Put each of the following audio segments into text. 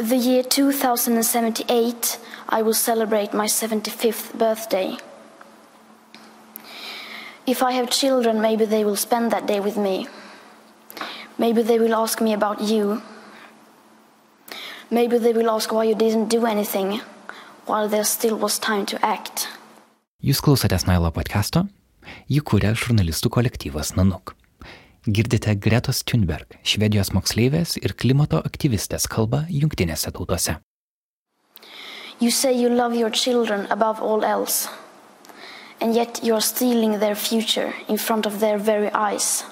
The year 2078, I will celebrate my 75th birthday. If I have children, maybe they will spend that day with me. Maybe they will ask me about you. Maybe they will ask why you didn't do anything while there still was time to act. Jūs klausotės Nailo podcast'o, jį kūrė žurnalistų kolektyvas Nanuk. Girdite Gretos Thunberg, švedijos moksleivės ir klimato aktyvistės kalbą jungtinėse tautose. You say you love your children above all else, and yet you're stealing their future in front of their very eyes.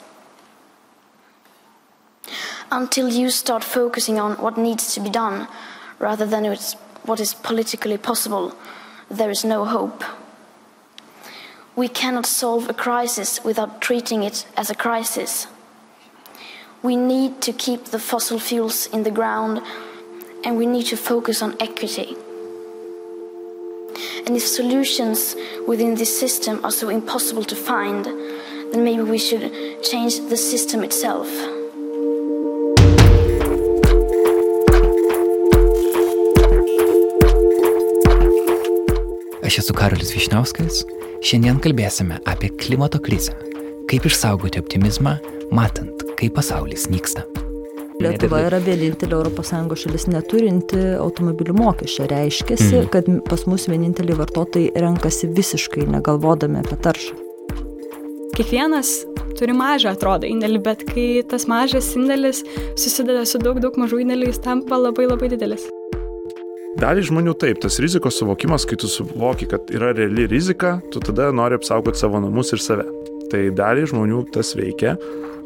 Until you start focusing on what needs to be done rather than what is politically possible, there is no hope. We cannot solve a crisis without treating it as a crisis. We need to keep the fossil fuels in the ground and we need to focus on equity. And if solutions within this system are so impossible to find, then maybe we should change the system itself. Aš esu Karolis Višniauskas, šiandien kalbėsime apie klimato krizę, kaip išsaugoti optimizmą, matant, kaip pasaulis nyksta. Lietuva yra vienintelė ES šalis neturinti automobilių mokesčio. Reiškia, mm. kad pas mus vieninteliai vartotojai renkasi visiškai negalvodami apie taršą. Kiekvienas turi mažą atrodo indėlį, bet kai tas mažas indėlis susideda su daug, daug mažų indėlių, jis tampa labai labai didelis. Dalį žmonių taip, tas rizikos suvokimas, kai tu suvoki, kad yra reali rizika, tu tada nori apsaugoti savo namus ir save. Tai dalį žmonių tas veikia,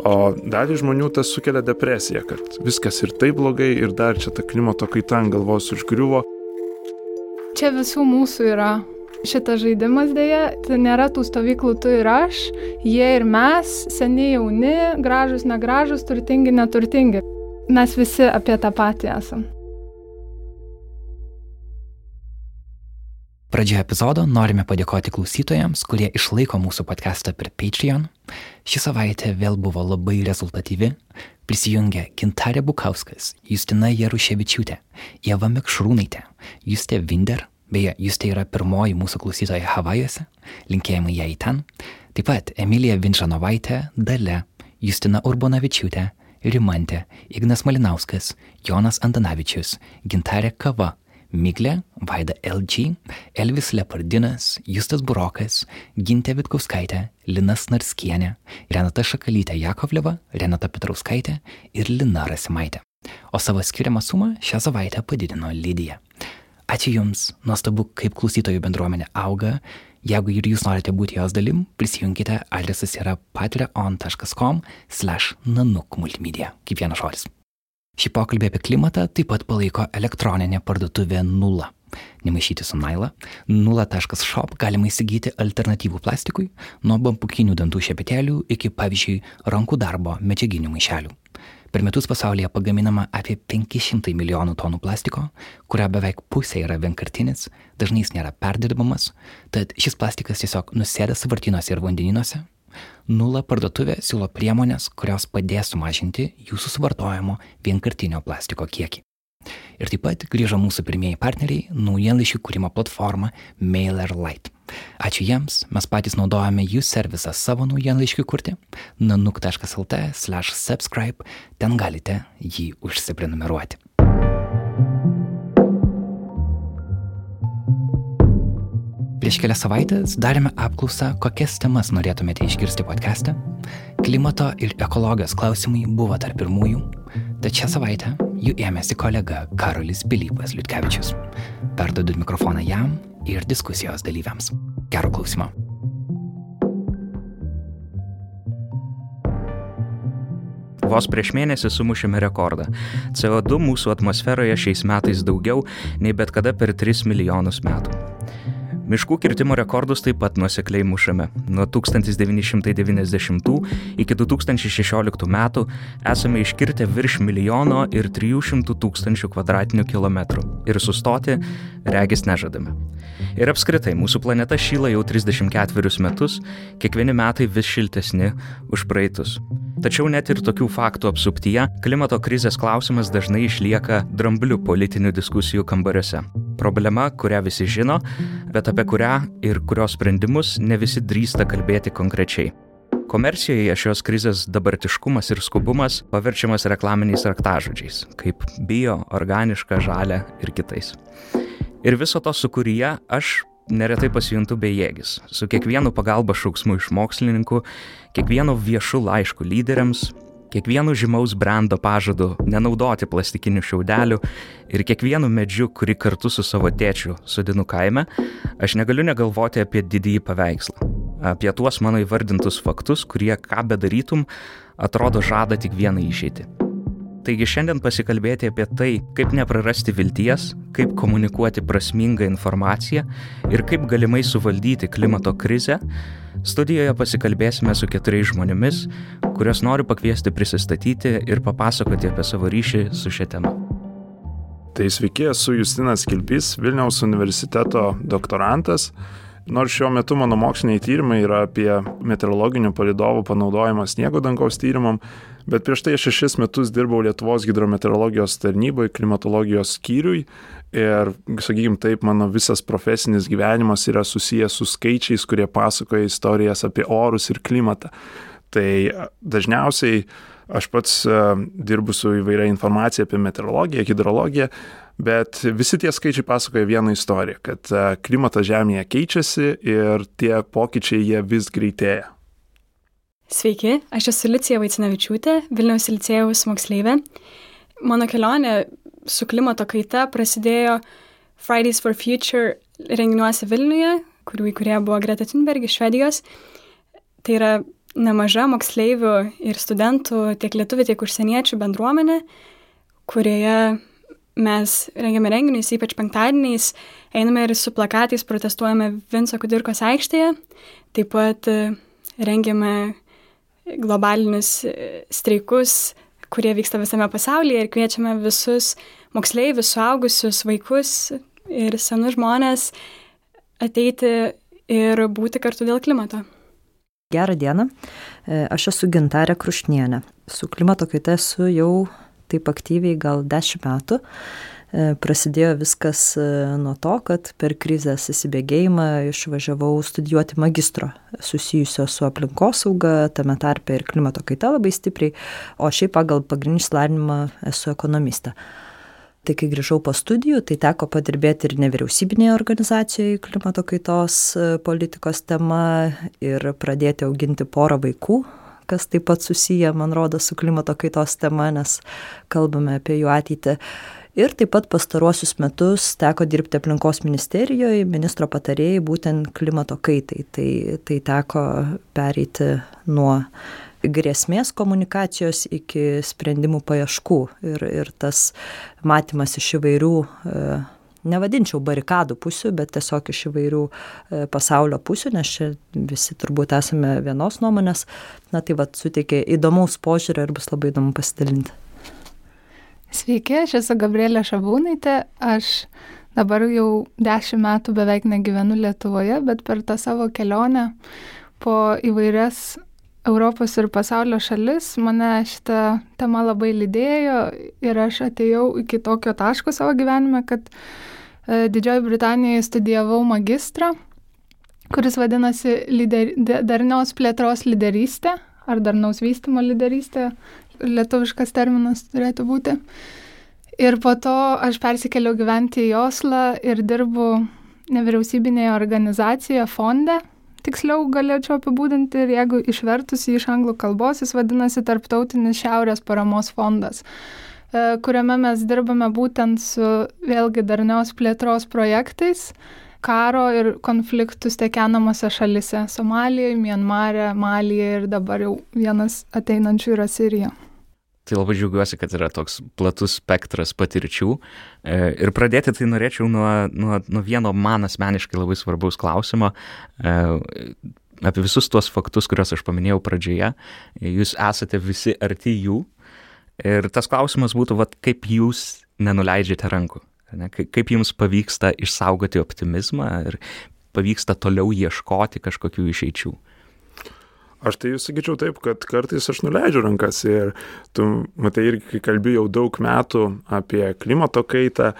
o dalį žmonių tas sukelia depresiją, kad viskas ir taip blogai, ir dar čia ta klimato kaita ant galvos užgriuvo. Čia visų mūsų yra šitas žaidimas dėja, tai nėra tų stovyklų tu ir aš, jie ir mes, seniai jauni, gražus, negražus, turtingi, neturtingi. Mes visi apie tą patį esam. Pradžioje epizodo norime padėkoti klausytojams, kurie išlaiko mūsų podcastą per Patreon. Ši savaitė vėl buvo labai rezultatyvi. Prisijungė Kintarė Bukauskas, Justina Jaruševičiūtė, Jeva Mekšrūnaitė, Justė Vinder, beje, Justė yra pirmoji mūsų klausytoja Havajuose, linkėjimai į ten. Taip pat Emilija Vinžanovaitė, Dale, Justina Urbonavičiūtė, Rimantė, Ignas Malinauskas, Jonas Antanavičius, Gintarė Kava, Miglė, Vaida LG, Elvis Lepardinas, Justas Burokas, Gintė Vitkauskaitė, Linas Narskienė, Renata Šakalytė Jakovleva, Renata Petrauskaitė ir Lina Rasimaitė. O savo skiriamą sumą šią savaitę padidino Lydija. Ačiū Jums, nuostabu, kaip klausytojų bendruomenė auga. Jeigu ir Jūs norite būti jos dalim, prisijunkite, adresas yra patreon.com slash nanuk multimedia, kaip vienas žodis. Šį pokalbį apie klimatą taip pat palaiko elektroninė parduotuvė Nula. Nemaišyti su Naila. Nula.shop galima įsigyti alternatyvų plastikui, nuo bambukinių dantų šepetelių iki, pavyzdžiui, rankų darbo medžiaginių maišelių. Per metus pasaulyje pagaminama apie 500 milijonų tonų plastiko, kurio beveik pusė yra vienkartinis, dažnai jis nėra perdirbamas, tad šis plastikas tiesiog nusėda savartinuose ir vandeninuose Nula parduotuvė siūlo priemonės, kurios padės sumažinti jūsų suvartojamo vienkartinio plastiko kiekį. Ir taip pat grįžo mūsų pirmieji partneriai - naujienlaiškių kūrimo platforma MailerLite. Ačiū jiems, mes patys naudojame jų servisą savo naujienlaiškių kurti - nanuk.lt/subscribe, ten galite jį užsiprenumeruoti. Prieš kelias savaitės darėme apklausą, kokias temas norėtumėte išgirsti podcast'e. Klimato ir ekologijos klausimai buvo tarp pirmųjų, tad šią savaitę jų ėmėsi kolega Karolis Pilypas Liutkevičius. Perdodu mikrofoną jam ir diskusijos dalyviams. Gero klausimo. Vos prieš mėnesį sumušėme rekordą. CO2 mūsų atmosferoje šiais metais daugiau nei bet kada per 3 milijonus metų. Miškų kirtimo rekordus taip pat nuosekliai mušame. Nuo 1990 iki 2016 metų esame iškirtę virš milijono ir 300 tūkstančių kvadratinių kilometrų ir sustoti regis nežadame. Ir apskritai, mūsų planeta šyla jau 34 metus, kiekvieni metai vis šiltesni už praeitus. Tačiau net ir tokių faktų apsuptyje, klimato krizės klausimas dažnai išlieka dramblių politinių diskusijų kambariuose. Problema, kurią visi žino, bet apie kurią ir kurios sprendimus ne visi drįsta kalbėti konkrečiai. Komercijoje šios krizės dabartiškumas ir skubumas paverčiamas reklaminiais raktažodžiais, kaip bio, organiška, žalia ir kitais. Ir viso to sukūryje aš neretai pasijuntu bejėgis. Su kiekvienu pagalba šauksmu iš mokslininkų, kiekvienu viešu laišku lyderiams, kiekvienu žymaus brando pažadu nenaudoti plastikinių šiaudelių ir kiekvienu medžiu, kurį kartu su savo tėčiu sudinu kaime, aš negaliu negalvoti apie didįjį paveikslą. Apie tuos mano įvardintus faktus, kurie, ką bedarytum, atrodo žada tik vieną išeitį Taigi šiandien pasikalbėti apie tai, kaip neprarasti vilties, kaip komunikuoti prasmingą informaciją ir kaip galimai suvaldyti klimato krizę, studijoje pasikalbėsime su keturiais žmonėmis, kuriuos noriu pakviesti prisistatyti ir papasakoti apie savo ryšį su šia tema. Tai sveiki, esu Justinas Kilpys, Vilniaus universiteto doktorantas. Nors šiuo metu mano moksliniai tyrimai yra apie meteorologinių palidovų panaudojimą sniego dangaus tyrimam, Bet prieš tai šešis metus dirbau Lietuvos hidrometeorologijos tarnyboje, klimatologijos skyriui ir, sakykime taip, mano visas profesinis gyvenimas yra susijęs su skaičiais, kurie pasakoja istorijas apie orus ir klimatą. Tai dažniausiai aš pats dirbu su įvairia informacija apie meteorologiją, hidrologiją, bet visi tie skaičiai pasakoja vieną istoriją, kad klimatas Žemėje keičiasi ir tie pokyčiai jie vis greitėja. Sveiki, aš esu Licija Vaicinavičiūtė, Vilniaus licėjaus moksleivė. Mano kelionė su klimato kaita prasidėjo Fridays for Future renginiuose Vilniuje, kurių įkurie buvo Greta Thunberg iš Švedijos. Tai yra nemaža moksleivių ir studentų, tiek lietuvių, tiek užsieniečių bendruomenė, kurioje mes rengiame renginius, ypač penktadieniais, einame ir su plakatais protestuojame Vinco Kudirkos aikštėje, taip pat rengiame globalinius e, streikus, kurie vyksta visame pasaulyje ir kviečiame visus moksleivius, suaugusius, vaikus ir senus žmonės ateiti ir būti kartu dėl klimato. Gerą dieną, e, aš esu Gintarė Krušnienė. Su klimato kaita esu jau taip aktyviai gal dešimt metų. E, prasidėjo viskas e, nuo to, kad per krizės įsibėgėjimą išvažiavau studijuoti magistro susijusio su aplinkosauga, tame tarpe ir klimato kaita labai stipriai, o šiaip pagal pagrindinį slavinimą esu ekonomista. Tai kai grįžau po studijų, tai teko padirbėti ir nevyriausybinėje organizacijoje klimato kaitos e, politikos tema ir pradėti auginti porą vaikų, kas taip pat susiję, man rodo, su klimato kaitos tema, nes kalbame apie jų ateitį. Ir taip pat pastaruosius metus teko dirbti aplinkos ministerijoje, ministro patarėjai būtent klimato kaitai. Tai, tai teko pereiti nuo grėsmės komunikacijos iki sprendimų paieškų. Ir, ir tas matymas iš įvairių e, nevadinčiau barikadų pusių, bet tiesiog iš įvairių e, pasaulio pusių, nes čia visi turbūt esame vienos nuomonės, na tai vad suteikia įdomaus požiūrio ir bus labai įdomu pasidalinti. Sveiki, aš esu Gabrielė Šabūnaitė, aš dabar jau dešimt metų beveik negyvenu Lietuvoje, bet per tą savo kelionę po įvairias Europos ir pasaulio šalis mane šitą temą labai lydėjo ir aš atėjau iki tokio taško savo gyvenime, kad e, Didžioji Britanijoje studijavau magistrą, kuris vadinasi lider, darnios plėtros lyderystė ar darnaus vystimo lyderystė lietuviškas terminas turėtų būti. Ir po to aš persikėliau gyventi į Oslą ir dirbu nevyriausybinėje organizacijoje fonde. Tiksliau galėčiau apibūdinti ir jeigu išvertus į iš anglų kalbos, jis vadinasi Tarptautinis Šiaurės paramos fondas, e, kuriame mes dirbame būtent su vėlgi darnios plėtros projektais karo ir konfliktų stekenamose šalise - Somalijoje, Mianmare, Malyje ir dabar jau vienas ateinančių yra Sirija. Tai labai džiaugiuosi, kad yra toks platus spektras patirčių. E, ir pradėti tai norėčiau nuo, nuo, nuo vieno man asmeniškai labai svarbaus klausimo. E, apie visus tuos faktus, kuriuos aš paminėjau pradžioje. Jūs esate visi arti jų. Ir tas klausimas būtų, vat, kaip jūs nenuleidžiate rankų. Ne? Kaip jums pavyksta išsaugoti optimizmą ir pavyksta toliau ieškoti kažkokių išeičių. Aš tai sakyčiau taip, kad kartais aš nuleidžiu rankas ir tu, matai, irgi kai kalbėjau daug metų apie klimato kaitą,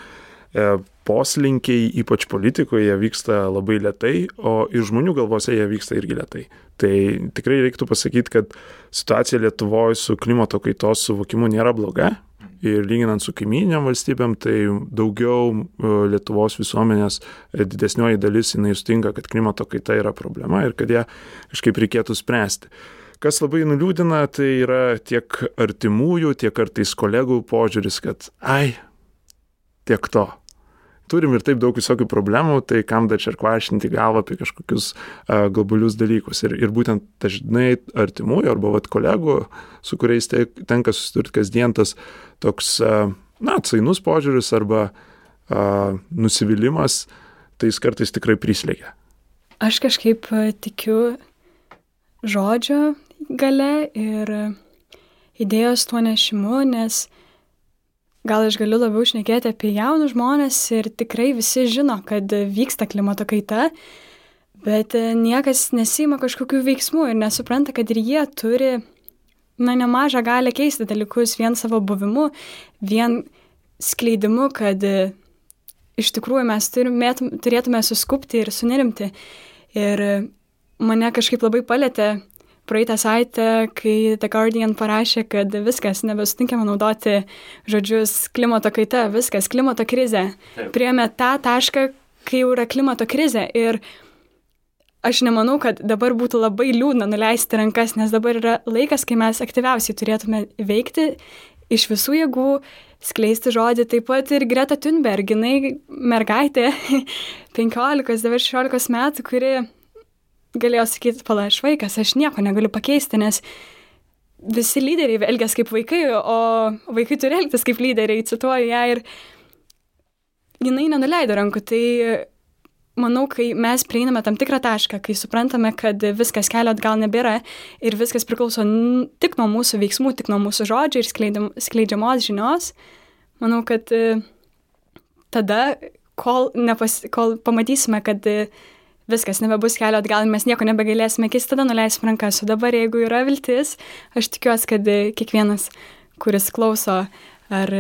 e, poslinkiai, ypač politikoje, vyksta labai lietai, o ir žmonių galvose jie vyksta irgi lietai. Tai tikrai reiktų pasakyti, kad situacija Lietuvoje su klimato kaitos suvokimu nėra bloga, ir lyginant su kaimynėm valstybėm, tai daugiau e, Lietuvos visuomenės e, didesnioji dalis jinai sutinka, kad klimato kaita yra problema ir kad ją kažkaip reikėtų spręsti. Kas labai nuliūdina, tai yra tiek artimųjų, tiek kartais kolegų požiūris, kad ai, tiek to turim ir taip daug visokių problemų, tai kam dar čia kvaršinti galvą apie kažkokius uh, globalius dalykus. Ir, ir būtent dažnai artimųjų arba vat, kolegų, su kuriais te, tenka susidurti kasdien tas toks, uh, na, atsainus požiūris arba uh, nusivylimas, tai jis kartais tikrai prislėgia. Aš kažkaip tikiu žodžio gale ir idėjos tuo nešimu, nes gal aš galiu labiau šnekėti apie jaunus žmonės ir tikrai visi žino, kad vyksta klimato kaita, bet e, niekas nesima kažkokių veiksmų ir nesupranta, kad ir jie turi, na, nemažą galę keisti dalykus vien savo buvimu, vien skleidimu, kad e, iš tikrųjų mes turėtume suskupti ir sunerimti. Ir e, mane kažkaip labai palėtė praeitą savaitę, kai The Guardian parašė, kad viskas, nebesutinkama naudoti žodžius klimato kaita, viskas, klimato krizė. Priėmė tą tašką, kai jau yra klimato krizė. Ir aš nemanau, kad dabar būtų labai liūdna nuleisti rankas, nes dabar yra laikas, kai mes aktyviausiai turėtume veikti iš visų jėgų, skleisti žodį. Taip pat ir Greta Thunberg, jinai mergaitė 15-16 metų, kuri galėjo sakyti, pala, aš vaikas, aš nieko negaliu pakeisti, nes visi lyderiai elgės kaip vaikai, o vaikai turi elgtis kaip lyderiai, cituoju ją ir jinai nenuleido rankų. Tai manau, kai mes prieiname tam tikrą tašką, kai suprantame, kad viskas kelio atgal nebėra ir viskas priklauso tik nuo mūsų veiksmų, tik nuo mūsų žodžių ir skleidžiamos žinios, manau, kad e, tada, kol, nepas, kol pamatysime, kad viskas, nebebus kelio atgal, mes nieko nebegalėsime keisti, tada nuleisim rankas. O dabar, jeigu yra viltis, aš tikiuosi, kad kiekvienas, kuris klauso ar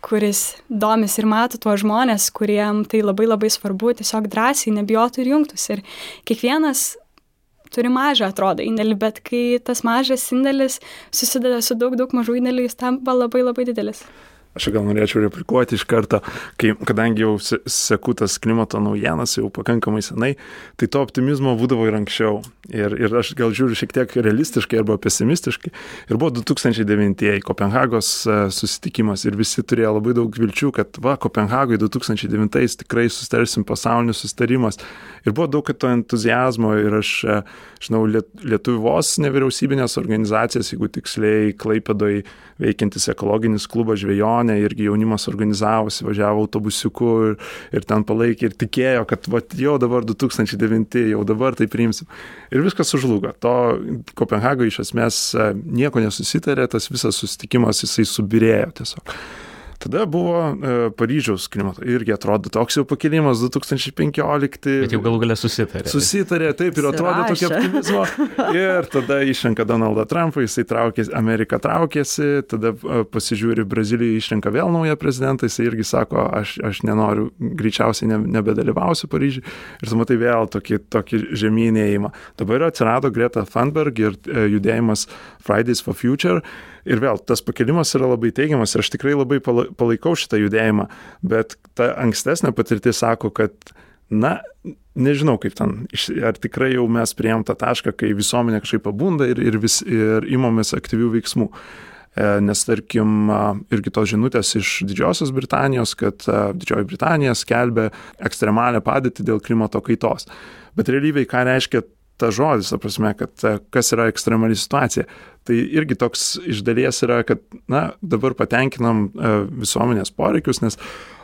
kuris domis ir mato tuos žmonės, kuriem tai labai labai svarbu, tiesiog drąsiai nebijotų ir jungtųsi. Ir kiekvienas turi mažą, atrodo, indėlį, bet kai tas mažas indėlis susideda su daug, daug mažų indėlių, jis tampa labai labai didelis. Aš gal norėčiau replikuoti iš karto, kai, kadangi jau seku tas klimato naujienas jau pakankamai senai, tai to optimizmo būdavo ir anksčiau. Ir, ir aš gal žiūriu šiek tiek realistiškai arba pesimistiškai. Ir buvo 2009 Kopenhagos e, susitikimas ir visi turėjo labai daug vilčių, kad va, Kopenhagoje 2009 tikrai sustarsim pasaulinis sustarimas. Ir buvo daug to entuzijazmo ir aš, e, žinau, Lietuvos nevyriausybinės organizacijas, jeigu tiksliai, Klaipėdoj veikiantis ekologinis klubas žvejonė, irgi jaunimas organizavosi, važiavo autobusiuku ir, ir ten palaikė ir tikėjo, kad va, jau dabar 2009, jau dabar tai priimsim. Ir viskas sužlugo. To Kopenhagoje iš esmės e, nieko nesusitarė, tas visas susitikimas jisai subirėjo tiesiog. Tada buvo e, Paryžiaus klimato. Irgi atrodo toks jau pakilimas 2015. Bet jau galų galę susitarė. Susitarė, taip, ir atrodo tokia optimizmo. Ir tada išrenka Donaldą Trumpą, jisai traukėsi, Amerika traukėsi, tada e, pasižiūri, Brazilija išrenka vėl naują prezidentą, jisai irgi sako, aš, aš nenoriu, greičiausiai ne, nebedalyvausiu Paryžiui. Ir tu matai vėl tokį, tokį žemynėjimą. Dabar atsirado Greta Thunberg ir e, judėjimas Fridays for Future. Ir vėl, tas pakelimas yra labai teigiamas ir aš tikrai labai palaikau šitą judėjimą, bet ta ankstesnė patirtis sako, kad, na, nežinau kaip ten, ar tikrai jau mes prieėm tą tašką, kai visuomenė kažkaip pabunda ir, ir, vis, ir imamės aktyvių veiksmų. E, nes tarkim, irgi tos žinutės iš Didžiosios Britanijos, kad Didžioji Britanija skelbia ekstremalią padėtį dėl klimato kaitos. Bet realybėje, ką reiškia ta žodis, ta prasme, kad e, kas yra ekstremali situacija. Tai irgi toks iš dalies yra, kad, na, dabar patenkinam e, visuomenės poreikius, nes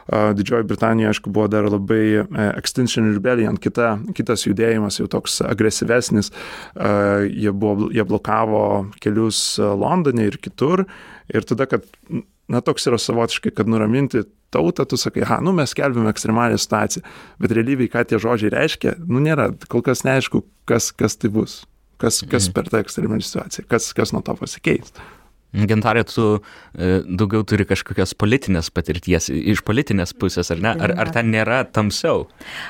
Didžioji Britanija, aišku, buvo dar labai Extinction Rebellion, kita, kitas judėjimas jau toks agresyvesnis. Jie, buvo, jie blokavo kelius Londone ir kitur. Ir tada, kad, na, toks yra savotiškai, kad nuraminti tautą, tu sakai, ha, nu mes kelbėme ekstremalią situaciją, bet realybėje, ką tie žodžiai reiškia, nu nėra, kol kas neaišku, kas, kas tai bus, kas, kas mhm. per tą ekstremalią situaciją, kas, kas nuo to pasikeis. Gintarė, tu e, daugiau turi kažkokios politinės patirties, iš politinės pusės, ar ne? Ar, ar ten nėra tamsiau?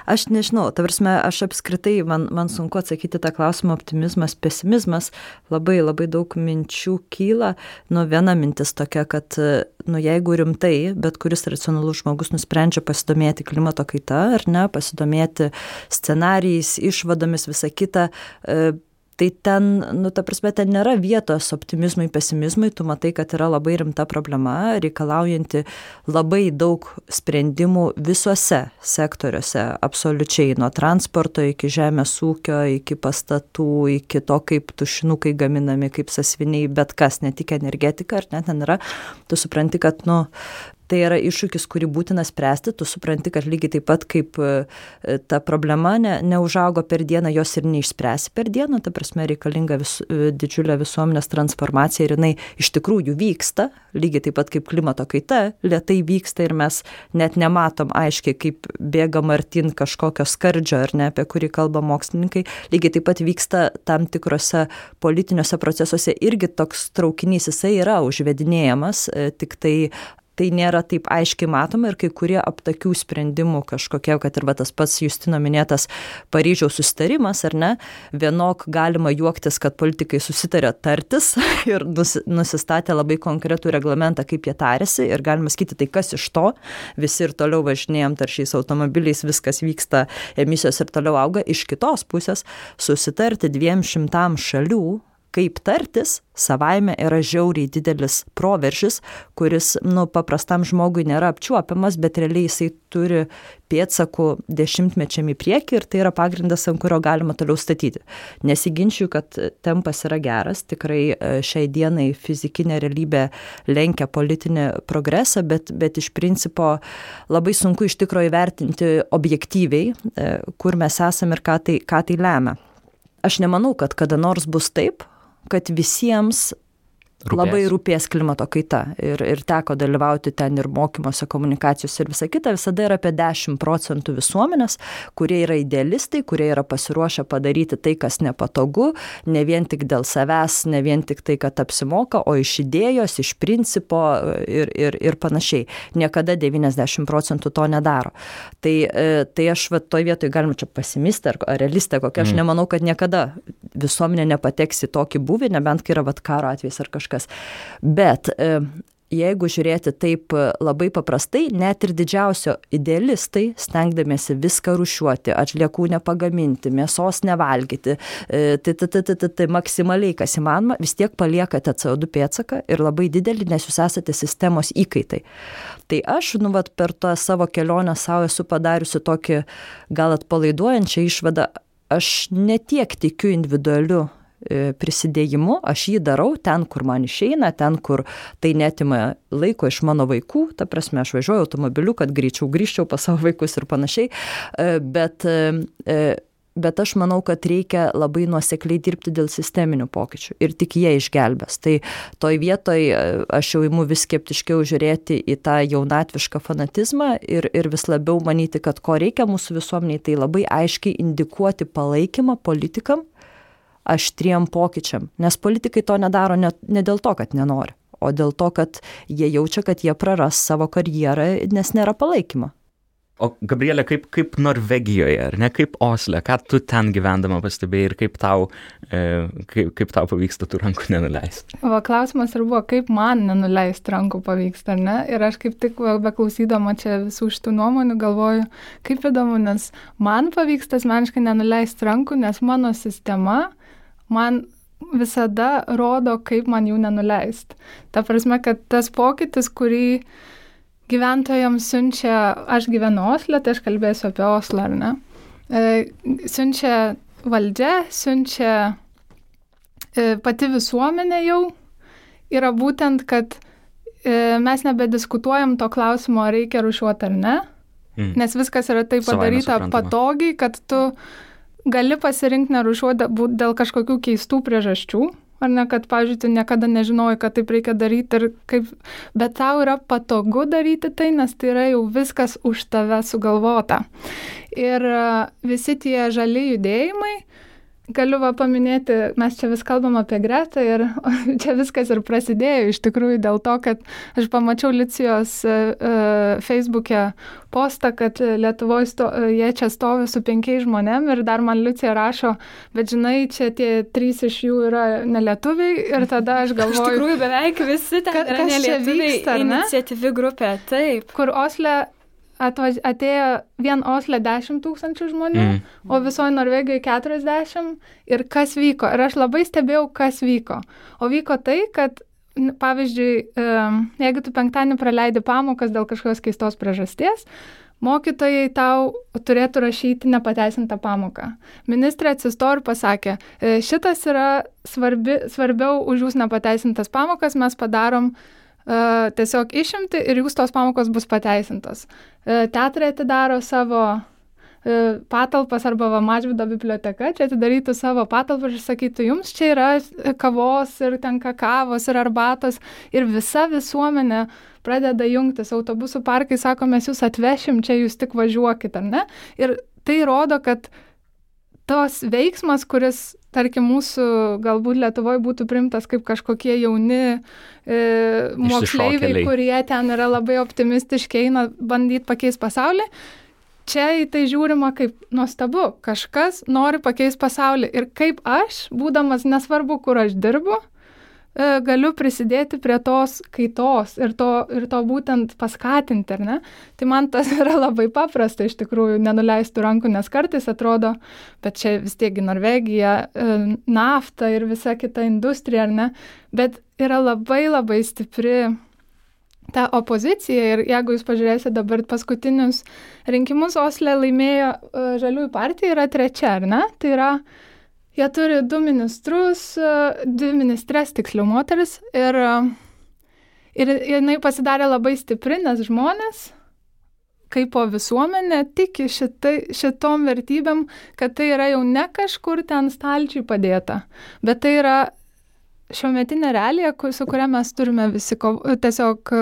Aš nežinau, tavrasme, aš apskritai, man, man sunku atsakyti tą klausimą, optimizmas, pesimizmas, labai labai daug minčių kyla. Nu, viena mintis tokia, kad, nu, jeigu rimtai, bet kuris racionalus žmogus nusprendžia pasidomėti klimato kaita, ar ne, pasidomėti scenarijais, išvadomis, visa kita, e, tai ten, nu, ta prasme, ten nėra vietos optimizmui, pesimizmui, tu matai, kad yra labai rimta problema, reikalaujanti labai daug sprendimų visuose sektoriuose, absoliučiai, nuo transporto iki žemės ūkio, iki pastatų, iki to, kaip tušinukai gaminami, kaip sasviniai, bet kas, ne tik energetika, ar net ten yra, tu supranti, kad, nu, tai yra iššūkis, kurį būtina spręsti, tu supranti, kad lygiai taip pat kaip e, ta problema ne, neužaugo per dieną, jos ir neišspręsi per dieną, ta prasme reikalinga vis, e, didžiulė visuomenės transformacija ir jinai iš tikrųjų vyksta, lygiai taip pat kaip klimato kaita, lietai vyksta ir mes net nematom aiškiai, kaip bėga Martin kažkokio skardžio ar ne, apie kurį kalba mokslininkai, lygiai taip pat vyksta tam tikrose politiniuose procesuose irgi toks traukinys, jisai yra užvedinėjamas, e, tik tai tai nėra taip aiškiai matoma ir kai kurie aptakių sprendimų kažkokie, kad ir va, tas pats Justino minėtas Paryžiaus sustarimas, ar ne, vienok galima juoktis, kad politikai susitarė tartis ir nusistatė labai konkretų reglamentą, kaip jie tarėsi ir galima sakyti, tai kas iš to, visi ir toliau važinėjom taršiais automobiliais, viskas vyksta, emisijos ir toliau auga, iš kitos pusės susitarti dviem šimtam šalių kaip tartis, savaime yra žiauriai didelis proveržis, kuris, nu, paprastam žmogui nėra apčiuopiamas, bet realiai jisai turi pėdsakų dešimtmečiam į priekį ir tai yra pagrindas, ant kurio galima toliau statyti. Nesiginčiu, kad tempas yra geras, tikrai e, šiai dienai fizikinė realybė lenkia politinį progresą, bet, bet iš principo labai sunku iš tikrųjų įvertinti objektyviai, e, kur mes esame ir ką tai, ką tai lemia. Aš nemanau, kad kada nors bus taip, kad visiems Rūpės. Labai rūpės klimato kaita ir, ir teko dalyvauti ten ir mokymuose, komunikacijos ir visa kita. Visada yra apie 10 procentų visuomenės, kurie yra idealistai, kurie yra pasiruošę padaryti tai, kas nepatogu, ne vien tik dėl savęs, ne vien tik tai, kad apsimoka, o iš idėjos, iš principo ir, ir, ir panašiai. Niekada 90 procentų to nedaro. Tai, e, tai aš va, toj vietoj galima čia pasimistę ar, realistę kokią, aš mm. nemanau, kad niekada visuomenė nepateks į tokį buvį, nebent kai yra vat, karo atvejs ar kažkas kažkas. Bet e, jeigu žiūrėti taip labai paprastai, net ir didžiausio idealistai, stengdamiesi viską rušiuoti, atliekų nepagaminti, mėsos nevalgyti, e, tai, tai, tai, tai, tai, tai maksimaliai kas įmanoma, vis tiek paliekate CO2 pėtsaką ir labai didelį, nes jūs esate sistemos įkaitai. Tai aš, nu, vat, per tą savo kelionę savo esu padariusi tokį gal atpalaiduojančią išvadą, aš netiek tikiu individualiu E, prisidėjimu, aš jį darau ten, kur man išeina, ten, kur tai netima laiko iš mano vaikų, ta prasme, aš važiuoju automobiliu, kad greičiau grįžčiau pas savo vaikus ir panašiai, e, bet, e, bet aš manau, kad reikia labai nuosekliai dirbti dėl sisteminių pokyčių ir tik jie išgelbės. Tai toj vietoj aš jau imu vis skeptiškiau žiūrėti į tą jaunatvišką fanatizmą ir, ir vis labiau manyti, kad ko reikia mūsų visuomeniai, tai labai aiškiai indikuoti palaikymą politikam aštriem pokyčiam, nes politikai to nedaro ne, ne dėl to, kad nenori, o dėl to, kad jie jaučia, kad jie praras savo karjerą, nes nėra palaikymo. O Gabrielė, kaip, kaip Norvegijoje, ar ne, kaip Osle, ką tu ten gyvendama pastebėjai ir kaip tau, e, kaip, kaip tau pavyksta tų rankų nenuleisti? Va, klausimas ir buvo, kaip man nenuleisti rankų pavyksta, ar ne? Ir aš kaip tik beklausydama čia visų šitų nuomonių galvoju, kaip įdomu, nes man pavyksta asmeniškai nenuleisti rankų, nes mano sistema man visada rodo, kaip man jų nenuleisti. Ta prasme, kad tas pokytis, kurį gyventojams siunčia, aš gyvenu Osle, tai aš kalbėsiu apie Oslą, ar ne, e, siunčia valdžia, siunčia e, pati visuomenė jau, yra būtent, kad e, mes nebediskutuojam to klausimo, ar reikia rušiuoti ar ne, mm. nes viskas yra taip padaryta patogiai, kad tu gali pasirinkti nerušiuoti dėl kažkokių keistų priežasčių. Ar ne, kad, pavyzdžiui, tu niekada nežinojai, kad taip reikia daryti kaip, bet tau yra patogu daryti tai, nes tai yra jau viskas už tave sugalvota. Ir e, visi tie žali judėjimai, Galiu va paminėti, mes čia vis kalbam apie Gretą ir čia viskas ir prasidėjo iš tikrųjų dėl to, kad aš pamačiau Licijos uh, Facebook'e postą, kad Lietuvoje sto, jie čia stovi su penkiais žmonėm ir dar man Licija rašo, bet žinai, čia tie trys iš jų yra nelietuviai ir tada aš galvoju. Iš tikrųjų beveik visi ten kad, yra nelietuviai. Vyksta, iniciatyvi grupė, taip. Kur Osle atvaž... atėjo vien Osle 10 tūkstančių žmonių, mm. o visoje Norvegijoje 40. Ir kas vyko? Ir aš labai stebėjau, kas vyko. O vyko tai, kad, pavyzdžiui, jeigu tu penktadienį praleidi pamokas dėl kažkokios keistos priežasties, mokytojai tau turėtų rašyti nepateisintą pamoką. Ministrė atsisto ir pasakė, e, šitas yra svarbi, svarbiau už jūs nepateisintas pamokas, mes padarom uh, tiesiog išimti ir jūs tos pamokos bus pateisintos. Uh, teatrai atidaro savo uh, patalpas arba Mažvido biblioteka, čia atidarytų savo patalpas ir sakytų, jums čia yra kavos ir ten kakavos ir arbatos ir visa visuomenė pradeda jungtis, autobusų parkai sako, mes jūs atvešim, čia jūs tik važiuokit, ar ne? Ir tai rodo, kad tos veiksmas, kuris tarkim, mūsų galbūt Lietuvoje būtų primtas kaip kažkokie jauni e, moksleiviai, kurie ten yra labai optimistiški, eina bandyti pakeisti pasaulį. Čia į tai žiūrima kaip nuostabu, kažkas nori pakeisti pasaulį. Ir kaip aš, būdamas nesvarbu, kur aš dirbu, E, galiu prisidėti prie tos kaitos ir to, ir to būtent paskatinti, ar ne? Tai man tas yra labai paprasta iš tikrųjų, nenuleistų rankų, nes kartais atrodo, bet čia vis tiekgi Norvegija, e, nafta ir visa kita industrija, ar ne? Bet yra labai labai stipri ta opozicija ir jeigu jūs pažiūrėsite dabar paskutinius rinkimus, Osle laimėjo uh, Žaliųjų partija, yra trečia, ar ne? Tai yra uh, Jie turi du ministrus, dvi ministres, tiksliau moteris. Ir, ir jinai pasidarė labai stipri, nes žmonės, kaip po visuomenė, tiki šitai, šitom vertybėm, kad tai yra jau ne kažkur ten stalčiui padėta, bet tai yra šiuo metinė realija, su kuria mes turime visi tiesiog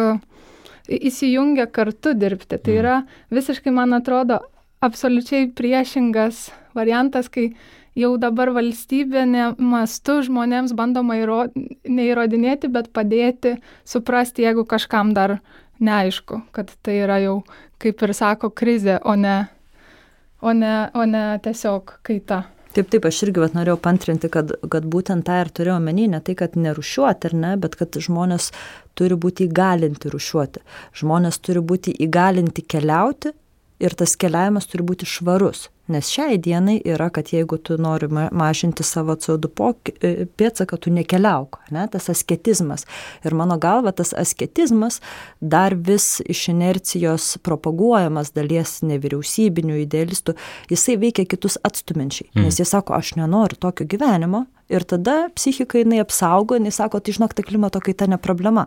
įsijungę kartu dirbti. Tai mm. yra visiškai, man atrodo, absoliučiai priešingas variantas, kai jau dabar valstybinė mastu žmonėms bandoma įro, neįrodinėti, bet padėti suprasti, jeigu kažkam dar neaišku, kad tai yra jau, kaip ir sako, krizė, o ne, o ne, o ne tiesiog kaita. Taip, taip, aš irgi vat, norėjau pantrinti, kad, kad būtent tą ir turėjau menį, ne tai, kad nerušiuoti ne, bet kad žmonės turi būti įgalinti rušiuoti. Žmonės turi būti įgalinti keliauti ir tas keliavimas turi būti švarus. Nes šiai dienai yra, kad jeigu tu nori mažinti savo CO2 e, pėdsaką, tu nekeliauk, ne, tas asketizmas. Ir mano galva, tas asketizmas dar vis iš inercijos propaguojamas dalies nevyriausybinių idealistų, jisai veikia kitus atstumenčiai. Mm. Nes jie sako, aš nenoriu tokio gyvenimo. Ir tada psichika jinai apsaugo, jinai sako, tai žinok, tai klimato kaita ne problema.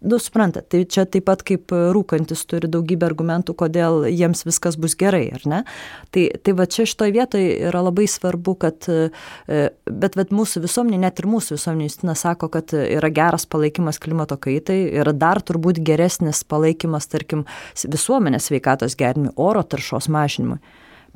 Nu, suprantat, tai čia taip pat kaip rūkantis turi daugybę argumentų, kodėl jiems viskas bus gerai, ar ne? Tai, tai va čia šitoje vietoje yra labai svarbu, kad, e, bet, bet mūsų visuomenė, net ir mūsų visuomenė, Justina sako, kad yra geras palaikymas klimato kaitai ir dar turbūt geresnis palaikymas, tarkim, visuomenės veikatos gerinimui, oro taršos mažinimui.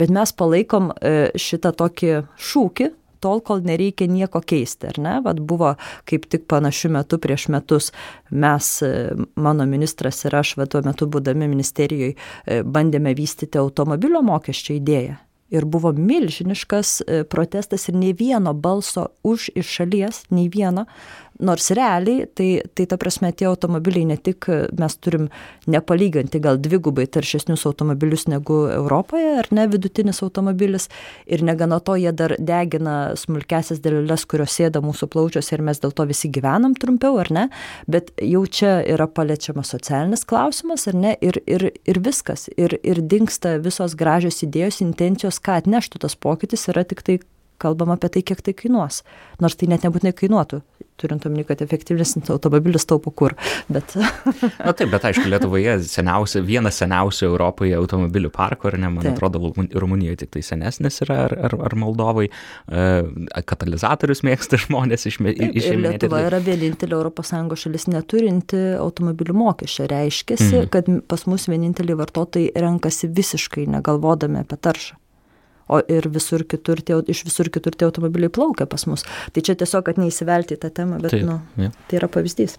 Bet mes palaikom e, šitą tokį šūkį, tol, kol nereikia nieko keisti, ar ne? Vat buvo kaip tik panašiu metu prieš metus mes, e, mano ministras ir aš, va tuo metu būdami ministerijoje, bandėme vystyti automobilio mokesčio idėją. Ir buvo milžiniškas e, protestas ir nei vieno balso už iš šalies, nei vieno, Nors realiai, tai, tai ta prasme, tie automobiliai ne tik mes turim nepalyginti gal dvigubai taršesnius automobilius negu Europoje, ar ne vidutinis automobilis, ir negana to jie dar degina smulkesias dėlelės, kurios sėda mūsų plaučiuose ir mes dėl to visi gyvenam trumpiau, ar ne, bet jau čia yra paliečiamas socialinis klausimas, ar ne, ir, ir, ir viskas, ir, ir dinksta visos gražios idėjos, intencijos, ką atneštų tas pokytis, yra tik tai kalbam apie tai, kiek tai kainuos. Nors tai net nebūtinai kainuotų, turint omeny, kad efektyvesnis automobilis taupo kur. Bet... Na taip, bet aišku, Lietuvoje seniausia, vienas seniausių Europoje automobilių parkų, ar ne, man taip. atrodo, Rumunijoje tik tai senesnis yra, ar, ar, ar Moldovai, e, katalizatorius mėgsta žmonės išmėginti. Lietuva yra vienintelė ES šalis neturinti automobilių mokesčio. Reiškia, mhm. kad pas mus vieninteliai vartotojai renkasi visiškai negalvodami apie taršą o ir visur kitur tie, iš visur kitur tie automobiliai plaukia pas mus. Tai čia tiesiog, kad neįsivelti į tą temą, bet Taip, nu, ja. tai yra pavyzdys.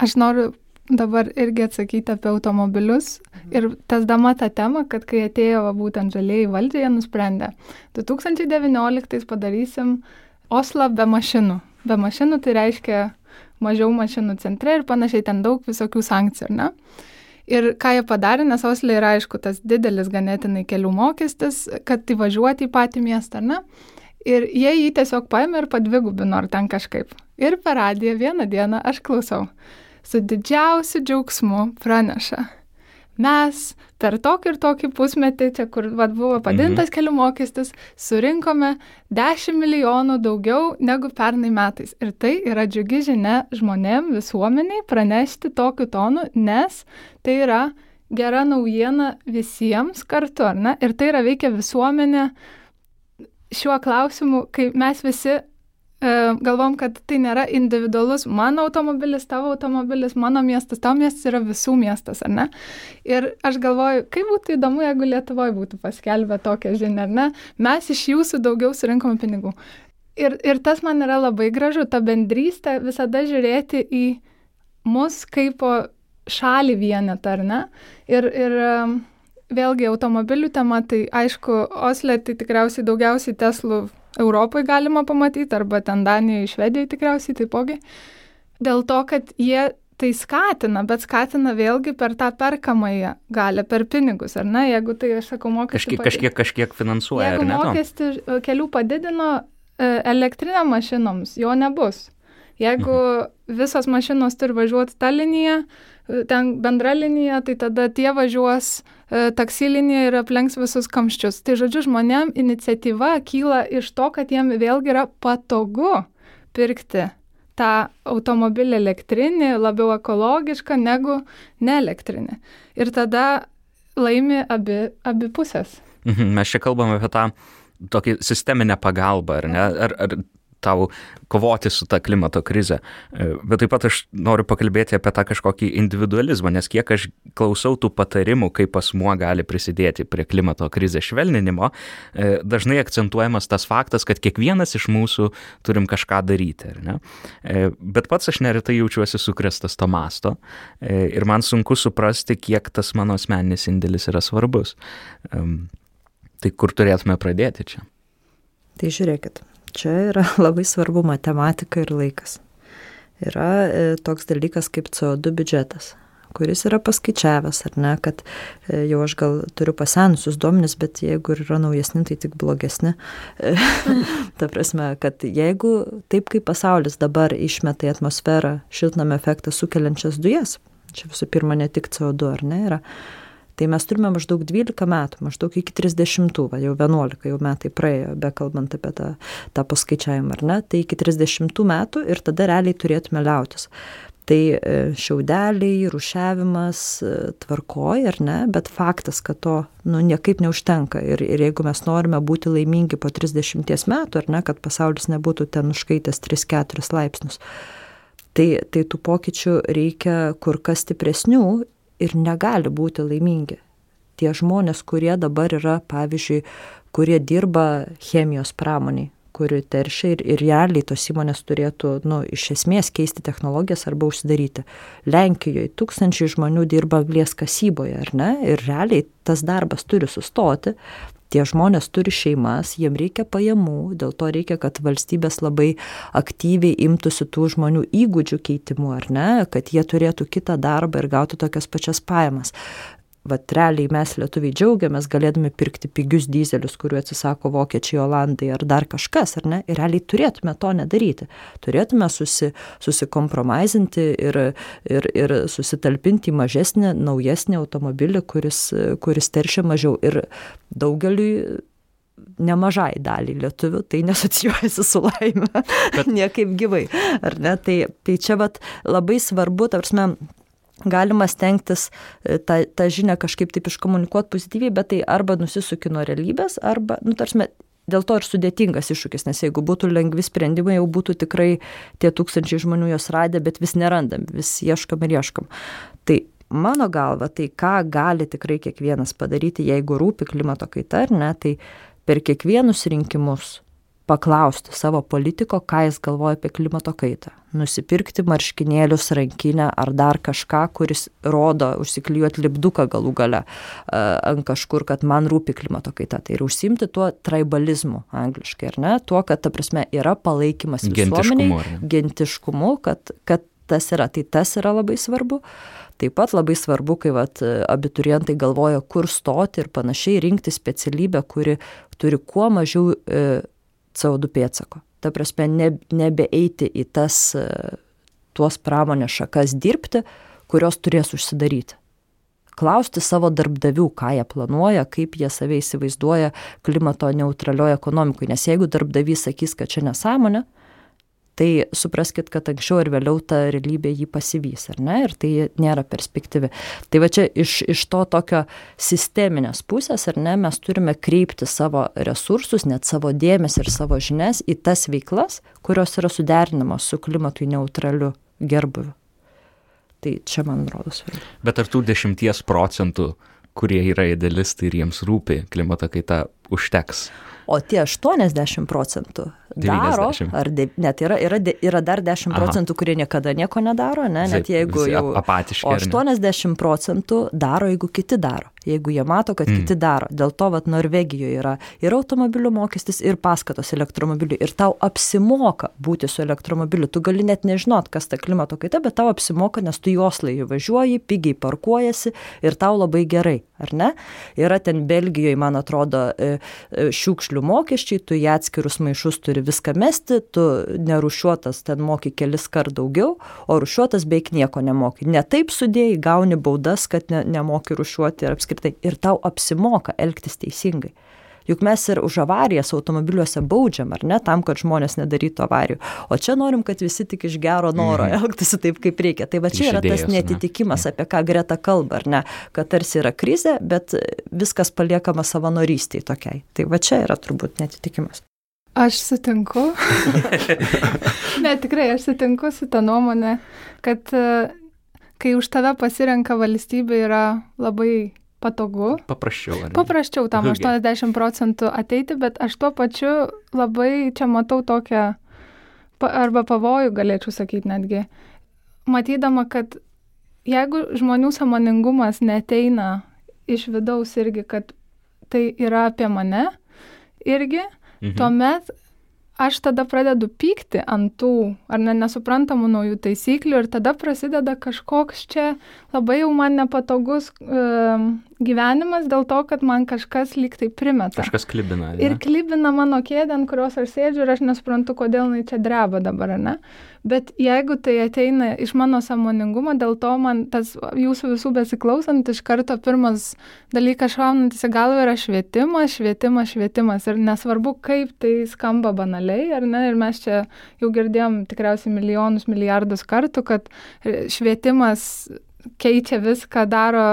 Aš noriu dabar irgi atsakyti apie automobilius ir tasdama tą temą, kad kai atėjo va, būtent žalieji valdžiai, jie nusprendė, 2019 padarysim Oslą be mašinų. Be mašinų tai reiškia mažiau mašinų centre ir panašiai ten daug visokių sankcijų, ar ne? Ir ką jie padarė, nes Oslė yra aišku tas didelis ganėtinai kelių mokestis, kad įvažiuoti į patį miestą, ar ne? Ir jie jį tiesiog paėmė ir padvigubino ar ten kažkaip. Ir per radiją vieną dieną aš klausau. Su didžiausiu džiaugsmu praneša mes per tokį ir tokį pusmetį, čia kur vat, buvo padintas mhm. kelių mokestis, surinkome 10 milijonų daugiau negu pernai metais. Ir tai yra džiugi žinia žmonėm, visuomeniai pranešti tokiu tonu, nes tai yra gera naujiena visiems kartu, ar ne? Ir tai yra veikia visuomenė šiuo klausimu, kai mes visi galvom, kad tai nėra individualus mano automobilis, tavo automobilis, mano miestas, tavo miestas yra visų miestas, ar ne? Ir aš galvoju, kaip būtų įdomu, jeigu Lietuvoje būtų paskelbę tokią žinią, ar ne? Mes iš jūsų daugiau surinkom pinigų. Ir, ir tas man yra labai gražu, ta bendrystė visada žiūrėti į mus kaip šalį vienetą, ar ne? Ir, ir vėlgi automobilių tema, tai aišku, Osle tai tikriausiai daugiausiai Teslų Europoje galima pamatyti, arba ten Danijoje, Švedijoje tikriausiai taipogi. Dėl to, kad jie tai skatina, bet skatina vėlgi per tą perkamąją galę, per pinigus, ar ne? Jeigu tai, aš sakau, mokestį. Kažkiek, kažkiek, kažkiek finansuoja. Jeigu mokestį e, kelių padidino e, elektrinėm mašinoms, jo nebus. Jeigu mhm. visos mašinos turi važiuoti tą liniją, ten bendra linija, tai tada tie važiuos e, taksi linija ir aplenks visus kamščius. Tai žodžiu, žmonėm iniciatyva kyla iš to, kad jiem vėlgi yra patogu pirkti tą automobilį elektrinį, labiau ekologišką negu neelektrinį. Ir tada laimi abi, abi pusės. Mhm, mes čia kalbame apie tą tokį sisteminę pagalbą, ar ne? Ar, ar tau kovoti su ta klimato krize. E, bet taip pat aš noriu pakalbėti apie tą kažkokį individualizmą, nes kiek aš klausau tų patarimų, kaip asmuo gali prisidėti prie klimato krizės švelninimo, e, dažnai akcentuojamas tas faktas, kad kiekvienas iš mūsų turim kažką daryti. E, bet pats aš neretai jaučiuosi sukrestas to masto ir man sunku suprasti, kiek tas mano asmeninis indėlis yra svarbus. Tai kur turėtume pradėti čia? Tai žiūrėkit, Čia yra labai svarbu matematika ir laikas. Yra e, toks dalykas kaip CO2 biudžetas kuris yra paskaičiavęs, ar ne, kad e, jau aš gal turiu pasenusius duomenis, bet jeigu yra naujesni, tai tik blogesni. Ta prasme, kad jeigu taip kaip pasaulis dabar išmeta į atmosferą šiltnamio efektą sukeliančias dujas, čia visų pirma ne tik CO2, ar ne, yra, Tai mes turime maždaug 12 metų, maždaug iki 30, va, jau 11 jau metai praėjo, bekalbant apie tą, tą paskaičiavimą, ar ne, tai iki 30 metų ir tada realiai turėtume liautis. Tai e, šiaudeliai, rušiavimas e, tvarkoja, ar ne, bet faktas, kad to nu, niekaip neužtenka. Ir, ir jeigu mes norime būti laimingi po 30 metų, ar ne, kad pasaulis nebūtų ten užkaitęs 3-4 laipsnius, tai, tai tų pokyčių reikia kur kas stipresnių ir negali būti laimingi. Tie žmonės, kurie dabar yra, pavyzdžiui, kurie dirba chemijos pramoniai, kuri teršia ir, ir realiai tos įmonės turėtų, nu, iš esmės keisti technologijas arba užsidaryti. Lenkijoje tūkstančiai žmonių dirba anglės kasyboje, ar ne? Ir realiai tas darbas turi sustoti, tie žmonės turi šeimas, jiem reikia pajamų, dėl to reikia, kad valstybės labai aktyviai imtųsi tų žmonių įgūdžių keitimų, ar ne, kad jie turėtų kitą darbą ir gautų tokias pačias pajamas vat realiai mes lietuviai džiaugiamės galėdami pirkti pigius dizelius, kuriuo atsisako vokiečiai, olandai ar dar kažkas, ar ne? Ir realiai turėtume to nedaryti. Turėtume susi, susikompromisinti ir, ir, ir susitalpinti į mažesnį, naujesnį automobilį, kuris, kuris teršia mažiau. Ir daugeliui nemažai daliai lietuvių tai nesocijuojasi su laime, Bet... niekaip gyvai. Ar ne? Tai, tai čia vat, labai svarbu, tarsi, galima stengtis e, tą, tą žinią kažkaip taip iškomunikuoti pozityviai, bet tai arba nusisuki nuo realybės, arba, nu, tarsi, dėl to ir sudėtingas iššūkis, nes jeigu būtų lengvi sprendimai, jau būtų tikrai tie tūkstančiai žmonių jos radę, bet vis nerandam, vis ieškam ir ieškam. Tai mano galva, tai ką gali tikrai kiekvienas padaryti, jeigu rūpi klimato kaita ar ne, tai per kiekvienus rinkimus paklausti savo politiko, ką jis galvoja apie klimato kaitą. Nusipirkti marškinėlius, rankinę ar dar kažką, kuris rodo, užsiklijuoti lipduką galų gale ant kažkur, kad man rūpi klimato kaita. Tai ir užsimti tuo tribalizmu angliškai, ar ne? Tuo, kad, ta prasme, yra palaikymas visuomeniai, gentiškumu, kad, kad tas yra. Tai tas yra labai svarbu. Taip pat labai svarbu, kai vat, abiturientai galvoja, kur stoti ir panašiai, rinkti specialybę, kuri turi kuo mažiau e, CO2 pėtsako. Ta prasme, ne, nebeeiti į tas, e, tuos pramonės šakas dirbti, kurios turės užsidaryti. Klausti savo darbdavių, ką jie planuoja, kaip jie save įsivaizduoja klimato neutralioje ekonomikoje. Nes jeigu darbdavys sakys, kad čia nesąmonė, tai supraskit, kad anksčiau ir vėliau ta realybė jį pasivys, ar ne, ir tai nėra perspektyvi. Tai va čia iš, iš to tokio sisteminės pusės, ar ne, mes turime kreipti savo resursus, net savo dėmesį ir savo žinias į tas veiklas, kurios yra suderinamos su klimatui neutraliu gerbuviu. Tai čia man rodos svarbu. Bet ar tų dešimties procentų, kurie yra idealistai ir jiems rūpi klimato kaita, užteks? O tie 80 procentų daro, 90. ar de, net yra, yra, yra dar 10 procentų, kurie niekada nieko nedaro, ne, net jeigu jau apatiški. O 80 procentų daro, jeigu kiti daro jeigu jie mato, kad mm. kiti daro. Dėl to, kad Norvegijoje yra ir automobilių mokestis, ir paskatos elektromobilių. Ir tau apsimoka būti su elektromobiliu. Tu gali net nežinot, kas ta klimato kaita, bet tau apsimoka, nes tu juos laivį važiuoji, pigiai parkuojasi ir tau labai gerai, ar ne? Yra ten Belgijoje, man atrodo, e, e, šiukšlių mokesčiai, tu į atskirus maišus turi viską mesti, tu nerušiuotas ten moki kelis kart daugiau, o rušiuotas beveik nieko nemoki. Ne taip sudėjai, gauni baudas, kad ne, nemoki rušiuoti ir apskritai apskritai ir tau apsimoka elgtis teisingai. Juk mes ir už avarijas automobiliuose baudžiam, ar ne, tam, kad žmonės nedarytų avarijų. O čia norim, kad visi tik iš gero noro mm. elgtųsi taip, kaip reikia. Tai va čia yra tas netitikimas, ne? apie ką Greta kalba, ar ne, kad tarsi yra krizė, bet viskas paliekama savanorystiai tokiai. Tai va čia yra turbūt netitikimas. Aš sutinku. ne, tikrai, aš sutinku su tą nuomonę, kad kai už tave pasirenka valstybė yra labai patogu. Paprasčiau. Paprasčiau tam 80 procentų ateiti, bet aš tuo pačiu labai čia matau tokią, arba pavojų galėčiau sakyti netgi, matydama, kad jeigu žmonių samoningumas neteina iš vidaus irgi, kad tai yra apie mane irgi, mhm. tuomet aš tada pradedu pykti ant tų ar ne nesuprantamų naujų taisyklių ir tada prasideda kažkoks čia labai jau man nepatogus uh, gyvenimas dėl to, kad man kažkas lyg tai primeta. Kažkas klibina. Ne? Ir klibina mano kėdę, ant kurios aš sėdžiu ir aš nesuprantu, kodėl jinai čia dreba dabar, ne? Bet jeigu tai ateina iš mano samoningumo, dėl to man tas jūsų visų besiklausant, iš karto pirmas dalykas šaunantis į galvą yra švietimas, švietimas, švietimas. Ir nesvarbu, kaip tai skamba banaliai, ar ne? Ir mes čia jau girdėjom tikriausiai milijonus, milijardus kartų, kad švietimas keičia viską, daro,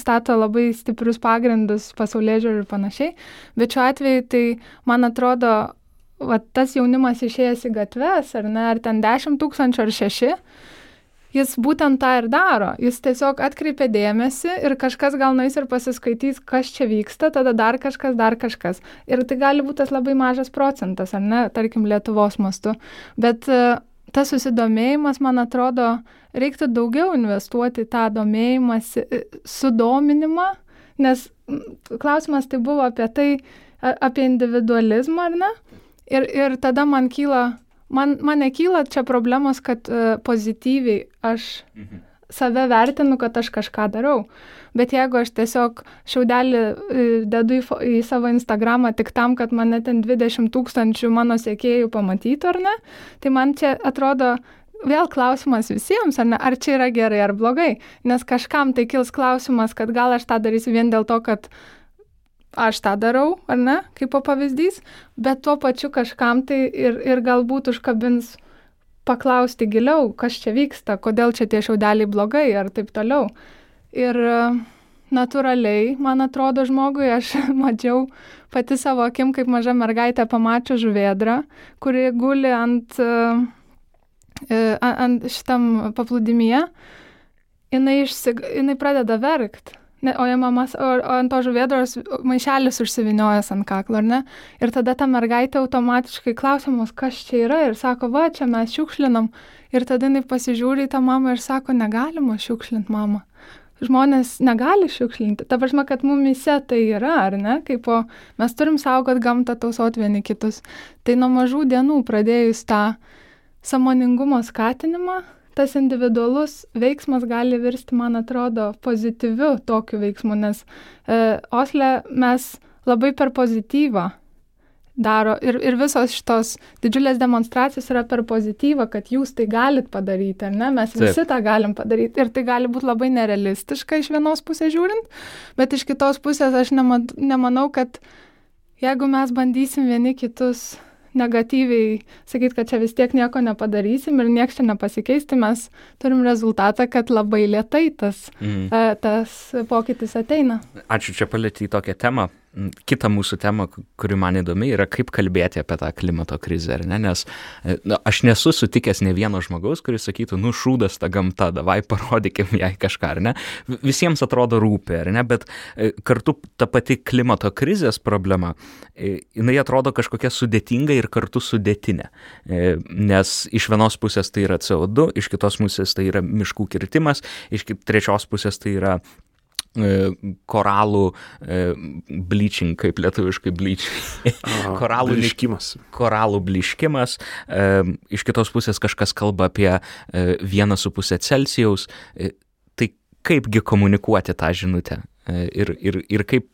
stato labai stiprius pagrindus pasaulyje žiūrį ir panašiai. Bet šiuo atveju tai, man atrodo, va, tas jaunimas išėjęs į gatves, ar ne, ar ten 10 tūkstančių ar 6, jis būtent tą ir daro. Jis tiesiog atkreipia dėmesį ir kažkas gal nais ir pasiskaitys, kas čia vyksta, tada dar kažkas, dar kažkas. Ir tai gali būti tas labai mažas procentas, ar ne, tarkim, Lietuvos mastu. Bet tas susidomėjimas, man atrodo, reiktų daugiau investuoti tą domėjimąsi, e, sudominimą, nes klausimas tai buvo apie tai, apie individualizmą, ar ne? Ir, ir tada man kyla, man, man nekyla čia problemos, kad uh, pozityviai aš mhm. Save vertinu, kad aš kažką darau. Bet jeigu aš tiesiog šiaudelį uh, dedu į, į savo Instagramą tik tam, kad mane ten 20 tūkstančių mano sėkėjų pamatytų, ar ne, tai man čia atrodo vėl klausimas visiems, ar, ne, ar čia yra gerai ar blogai, nes kažkam tai kils klausimas, kad gal aš tą darysiu vien dėl to, kad aš tą darau, ar ne, kaip pavyzdys, bet tuo pačiu kažkam tai ir, ir galbūt užkabins paklausti giliau, kas čia vyksta, kodėl čia tie šiaudeliai blogai ar taip toliau. Ir e, natūraliai, man atrodo, žmogui aš mačiau pati savo akim, kaip maža mergaitė pamačiau žuvėdrą, kuri guli ant, e, ant šitam paplūdimyje, jinai, išsig... jinai pradeda verkti. Ne, o, mamas, o, o ant to žuvėdros maišelis užsiviniojęs ant kaklo, ar ne? Ir tada ta mergaitė automatiškai klausimus, kas čia yra ir sako, va, čia mes šiukšlinam. Ir tada jinai pasižiūri į tą mamą ir sako, negalima šiukšlinti mamą. Žmonės negali šiukšlinti. Ta prasme, kad mumise tai yra, ar ne? Kaip po, mes turim saugot gamtą, tausot vieni kitus. Tai nuo mažų dienų pradėjus tą samoningumo skatinimą, tas individualus veiksmas gali virsti, man atrodo, pozityviu tokiu veiksmu, nes e, Osle mes labai per pozityvą daro ir, ir visos šitos didžiulės demonstracijos yra per pozityvą, kad jūs tai galit padaryti, ar ne? Mes visi Taip. tą galim padaryti ir tai gali būti labai nerealistiška iš vienos pusės žiūrint, bet iš kitos pusės aš nemat, nemanau, kad jeigu mes bandysim vieni kitus negatyviai sakyti, kad čia vis tiek nieko nepadarysim ir nieks čia nepasikeis, tai mes turim rezultatą, kad labai lietai tas, mm. tas pokytis ateina. Ačiū čia palėti į tokią temą, kita mūsų tema, kuri man įdomi, yra kaip kalbėti apie tą klimato krizę, ne? nes e, na, aš nesu sutikęs ne vieno žmogaus, kuris sakytų, nu šūdas ta gamta, davai parodykim jai kažką, ar ne? Visiems atrodo rūpi, ar ne? Bet e, kartu ta pati klimato krizės problema, e, jinai atrodo kažkokia sudėtinga ir kartu sudėtinė. Nes iš vienos pusės tai yra CO2, iš kitos pusės tai yra miškų kirtimas, iš trečios pusės tai yra koralų e, bleaching, kaip lietuviškai bleaching. koralų bliškimas. Koralų bliškimas. E, iš kitos pusės kažkas kalba apie 1,5 Celsijaus. Tai kaipgi komunikuoti tą žinutę ir, ir, ir kaip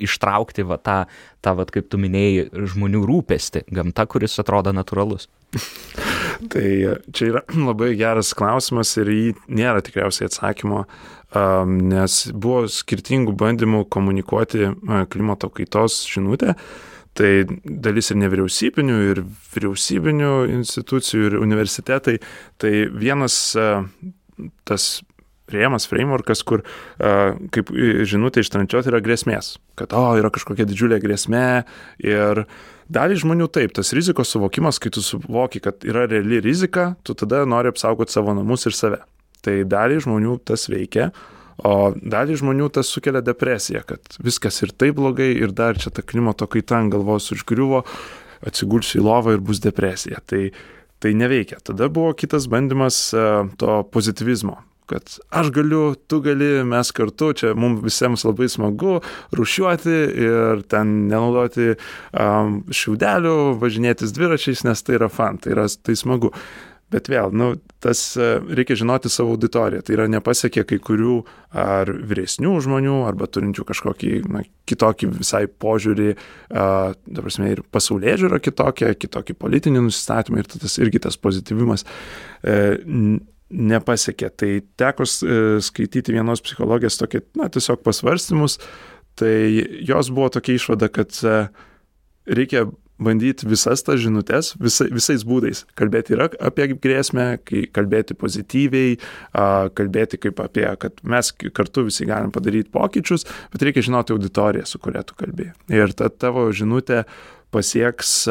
ištraukti va, tą, tą va, kaip tu minėjai, žmonių rūpestį, gamta, kuris atrodo natūralus. tai čia yra labai geras klausimas ir jį nėra tikriausiai atsakymo, nes buvo skirtingų bandymų komunikuoti klimato kaitos žinutę. Tai dalis ir nevyriausybinių, ir vyriausybinių institucijų, ir universitetai. Tai vienas tas rėmas, frameworkas, kur, kaip žinutė ištrančiuoti, yra grėsmės. Kad, o, yra kažkokia didžiulė grėsmė ir dalį žmonių taip, tas rizikos suvokimas, kai tu suvoki, kad yra reali rizika, tu tada nori apsaugoti savo namus ir save. Tai dalį žmonių tas veikia, o dalį žmonių tas sukelia depresiją, kad viskas ir taip blogai, ir dar čia ta klimato kaita ant galvos užgriuvo, atsigulsiu į lovą ir bus depresija. Tai tai neveikia. Tada buvo kitas bandymas uh, to pozitivizmo kad aš galiu, tu gali, mes kartu, čia mums visiems labai smagu rušiuoti ir ten nenaudoti um, šiaudelių, važinėtis dviračiais, nes tai yra fan, tai yra tai smagu. Bet vėl, nu, tas reikia žinoti savo auditoriją. Tai yra nepasiekia kai kurių ar vyresnių žmonių, arba turinčių kažkokį na, kitokį visai požiūrį, uh, ta prasme, ir pasaulyje žiūra kitokia, kitokį politinį nusistatymą ir tas irgi tas pozityvimas. Uh, nepasiekė. Tai teko e, skaityti vienos psichologės tokį, na, tiesiog pasvarstymus, tai jos buvo tokia išvada, kad e, reikia bandyti visas tas žinutės, visa, visais būdais. Kalbėti ir apie grėsmę, kalbėti pozityviai, kalbėti kaip apie, kad mes kartu visi galim padaryti pokyčius, bet reikia žinoti auditoriją, su kuria tu kalbėjai. Ir ta tavo žinutė pasieks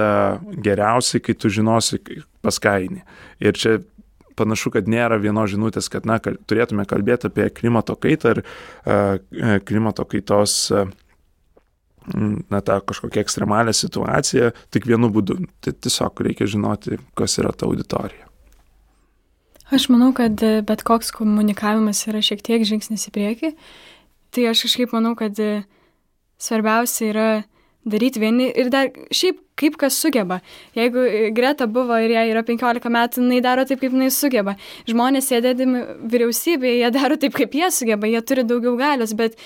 geriausiai, kai tu žinosi, pas ką eini. Ir čia panašu, kad nėra vienos žinutės, kad na, turėtume kalbėti apie klimato kaitą ir uh, klimato kaitos na, tą kažkokią ekstremalią situaciją tik vienu būdu. Tai tiesiog reikia žinoti, kas yra ta auditorija. Aš manau, kad bet koks komunikavimas yra šiek tiek žingsnis į priekį. Tai aš kažkaip manau, kad svarbiausia yra daryti vieni ir dar šiaip kaip kas sugeba. Jeigu Greta buvo ir jai yra 15 metų, jinai daro taip, kaip jinai sugeba. Žmonės sėdėdami vyriausybėje, jie daro taip, kaip jie sugeba, jie turi daugiau galios, bet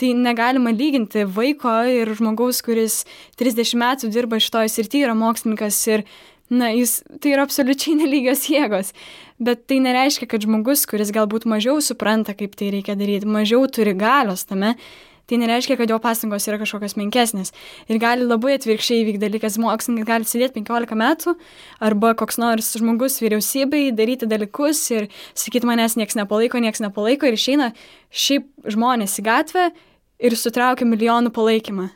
tai negalima lyginti vaiko ir žmogaus, kuris 30 metų dirba šitoje srityje, yra mokslininkas ir Na, jis, tai yra absoliučiai nelygios jėgos, bet tai nereiškia, kad žmogus, kuris galbūt mažiau supranta, kaip tai reikia daryti, mažiau turi galios tame, tai nereiškia, kad jo pastangos yra kažkokios menkesnės. Ir gali labai atvirkščiai įvykti dalykas, mokslininkai gali sėdėti 15 metų, arba koks nors žmogus vyriausybei daryti dalykus ir sakyti, manęs niekas nepalaiko, niekas nepalaiko ir išeina šiaip žmonės į gatvę ir sutraukia milijonų palaikymą.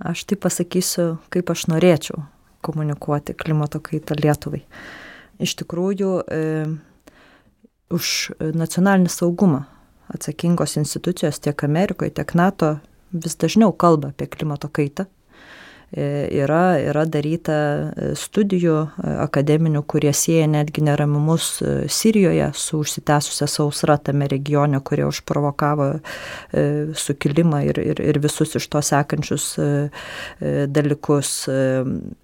Aš tai pasakysiu, kaip aš norėčiau komunikuoti klimato kaitą Lietuvai. Iš tikrųjų, e, už nacionalinį saugumą atsakingos institucijos tiek Amerikoje, tiek NATO vis dažniau kalba apie klimato kaitą yra, yra daryta e, studijų e, akademinių, kurie sieja netgi neramumus Sirijoje su užsitęsusią sausrą tame regione, kurie užprovokavo sukilimą ir, ir, ir visus iš to sekančius dalykus.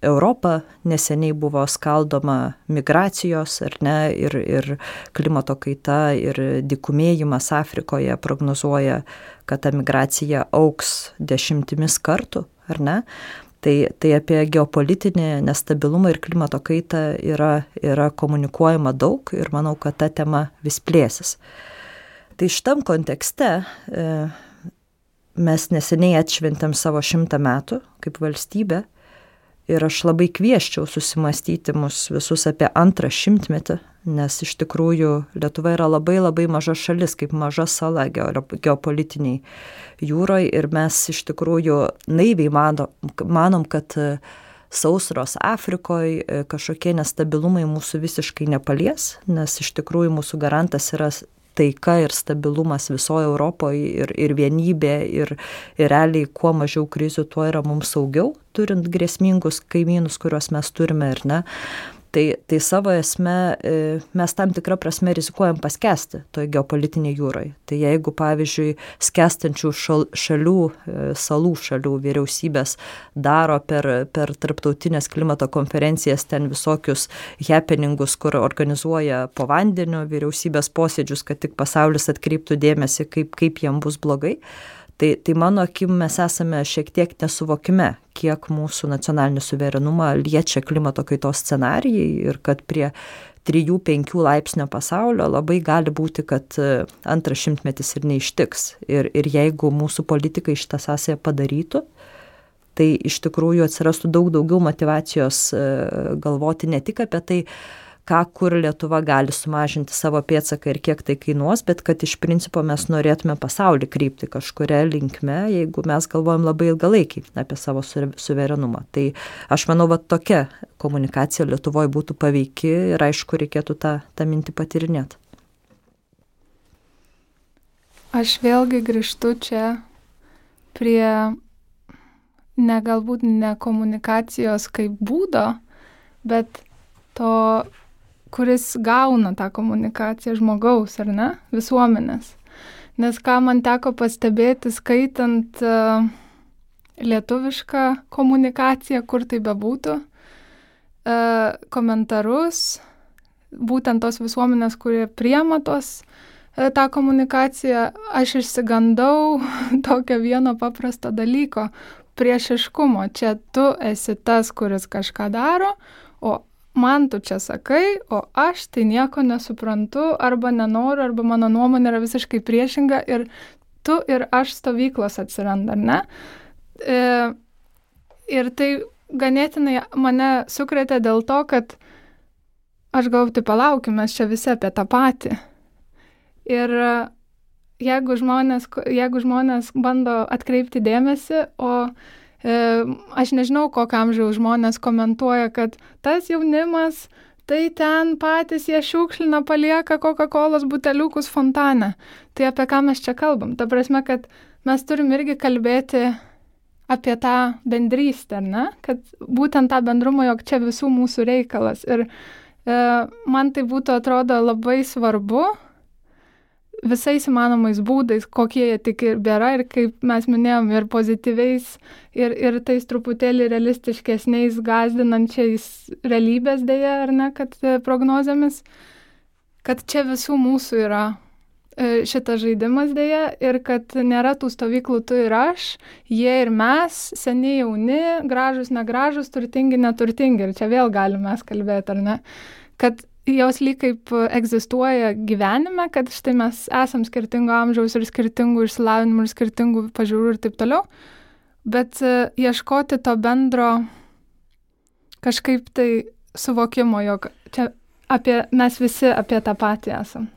Europa neseniai buvo skaldoma migracijos, ar ne, ir, ir klimato kaita, ir dikumėjimas Afrikoje prognozuoja, kad ta migracija auks dešimtimis kartų, ar ne? Tai, tai apie geopolitinį nestabilumą ir klimato kaitą yra, yra komunikuojama daug ir manau, kad ta tema vis plėsis. Tai šitam kontekste e, mes neseniai atšventėm savo šimtą metų kaip valstybė Ir aš labai kvieščiau susimastyti mus visus apie antrą šimtmetį, nes iš tikrųjų Lietuva yra labai labai maža šalis, kaip maža sala geopolitiniai jūroje ir mes iš tikrųjų naiviai manom, manom kad e, sausros Afrikoje kažkokie nestabilumai mūsų visiškai nepalies, nes iš tikrųjų mūsų garantas yra taika ir stabilumas visoje Europoje ir, ir vienybė ir, ir realiai kuo mažiau krizių, tuo yra mums saugiau, turint grėsmingus kaimynus, kuriuos mes turime ir ne. Tai, tai savo esme e, mes tam tikrą prasme rizikuojam paskesti toje geopolitinėje jūroje. Tai jeigu, pavyzdžiui, skestančių šal, šalių, e, salų šalių vyriausybės daro per, per tarptautinės klimato konferencijas ten visokius happeningus, kur organizuoja po vandeniu vyriausybės posėdžius, kad tik pasaulis atkreiptų dėmesį, kaip, kaip jiem bus blogai, Tai, tai mano akim mes esame šiek tiek nesuvokime, kiek mūsų nacionalinį suverenumą liečia klimato kaitos scenarijai ir kad prie 3-5 laipsnio pasaulio labai gali būti, kad e, antras šimtmetis ir neištiks. Ir, ir jeigu mūsų politikai šitą sąsąją padarytų, tai iš tikrųjų atsirastų daug daugiau motivacijos e, galvoti ne tik apie tai, ką kur Lietuva gali sumažinti savo pėtsaką ir kiek tai kainuos, bet kad iš principo mes norėtume pasaulį krypti kažkuria linkme, jeigu mes galvojam labai ilgalaikiai apie savo suverenumą. Tai aš manau, va tokia komunikacija Lietuvoje būtų paveiki ir aišku, reikėtų tą, tą mintį patirinėti. Aš vėlgi grįžtu čia prie ne galbūt ne komunikacijos kaip būdo, bet to kuris gauna tą komunikaciją žmogaus, ar ne, visuomenės. Nes ką man teko pastebėti, skaitant uh, lietuvišką komunikaciją, kur tai bebūtų, uh, komentarus, būtent tos visuomenės, kurie priema tos uh, tą komunikaciją, aš išsigandau tokio vieno paprasto dalyko - priešiškumo. Čia tu esi tas, kuris kažką daro, man tu čia sakai, o aš tai nieko nesuprantu, arba nenoriu, arba mano nuomonė yra visiškai priešinga ir tu ir aš stovyklos atsiranda, ne? E, ir tai ganėtinai mane sukrėtė dėl to, kad aš galvoju, tai palaukim, mes čia visi apie tą patį. Ir jeigu žmonės, jeigu žmonės bando atkreipti dėmesį, o E, aš nežinau, kokio amžiaus žmonės komentuoja, kad tas jaunimas, tai ten patys jie šiukšlina, palieka Coca-Cola buteliukus fontane. Tai apie ką mes čia kalbam? Ta prasme, kad mes turim irgi kalbėti apie tą bendrystę, ne? Kad būtent tą bendrumą, jog čia visų mūsų reikalas. Ir e, man tai būtų atrodo labai svarbu, visais įmanomais būdais, kokie jie tik ir bėra ir kaip mes minėjom, ir pozityviais, ir, ir tais truputėlį realistiškesniais, gazdinančiais realybės dėja, ar ne, kad e, prognozėmis, kad čia visų mūsų yra e, šitas žaidimas dėja ir kad nėra tų stovyklų tu ir aš, jie ir mes, seniai jauni, gražus, negražus, turtingi, neturtingi. Ir čia vėl galime mes kalbėti, ar ne? Kad jos lyg kaip egzistuoja gyvenime, kad štai mes esam skirtingo amžiaus ir skirtingų išsilavinimų ir skirtingų pažiūrų ir taip toliau, bet e, ieškoti to bendro kažkaip tai suvokimo, jog čia apie, mes visi apie tą patį esam.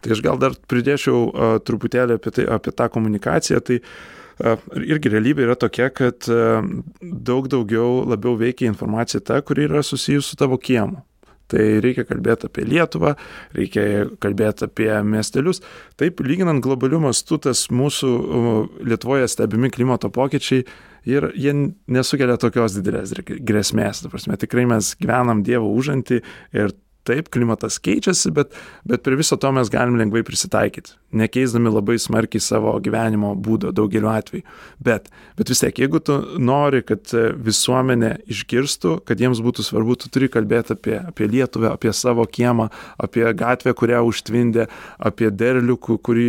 Tai aš gal dar pridėčiau uh, truputėlį apie, tai, apie tą komunikaciją. Tai uh, irgi realybė yra tokia, kad uh, daug daugiau labiau veikia informacija ta, kuri yra susijusi su tavo kiemu. Tai reikia kalbėti apie Lietuvą, reikia kalbėti apie miestelius. Taip, lyginant globaliu mastu, tas mūsų Lietuvoje stebimi klimato pokyčiai ir jie nesukelia tokios didelės grėsmės. Ta prasme, tikrai mes gyvenam Dievo užantį ir taip, klimatas keičiasi, bet, bet prie viso to mes galim lengvai prisitaikyti, nekeisdami labai smarkiai savo gyvenimo būdo daugeliu atveju. Bet, bet vis tiek, jeigu tu nori, kad visuomenė išgirstų, kad jiems būtų svarbu, tu turi kalbėti apie, apie Lietuvę, apie savo kiemą, apie gatvę, kurią užtvindė, apie derlių, kurį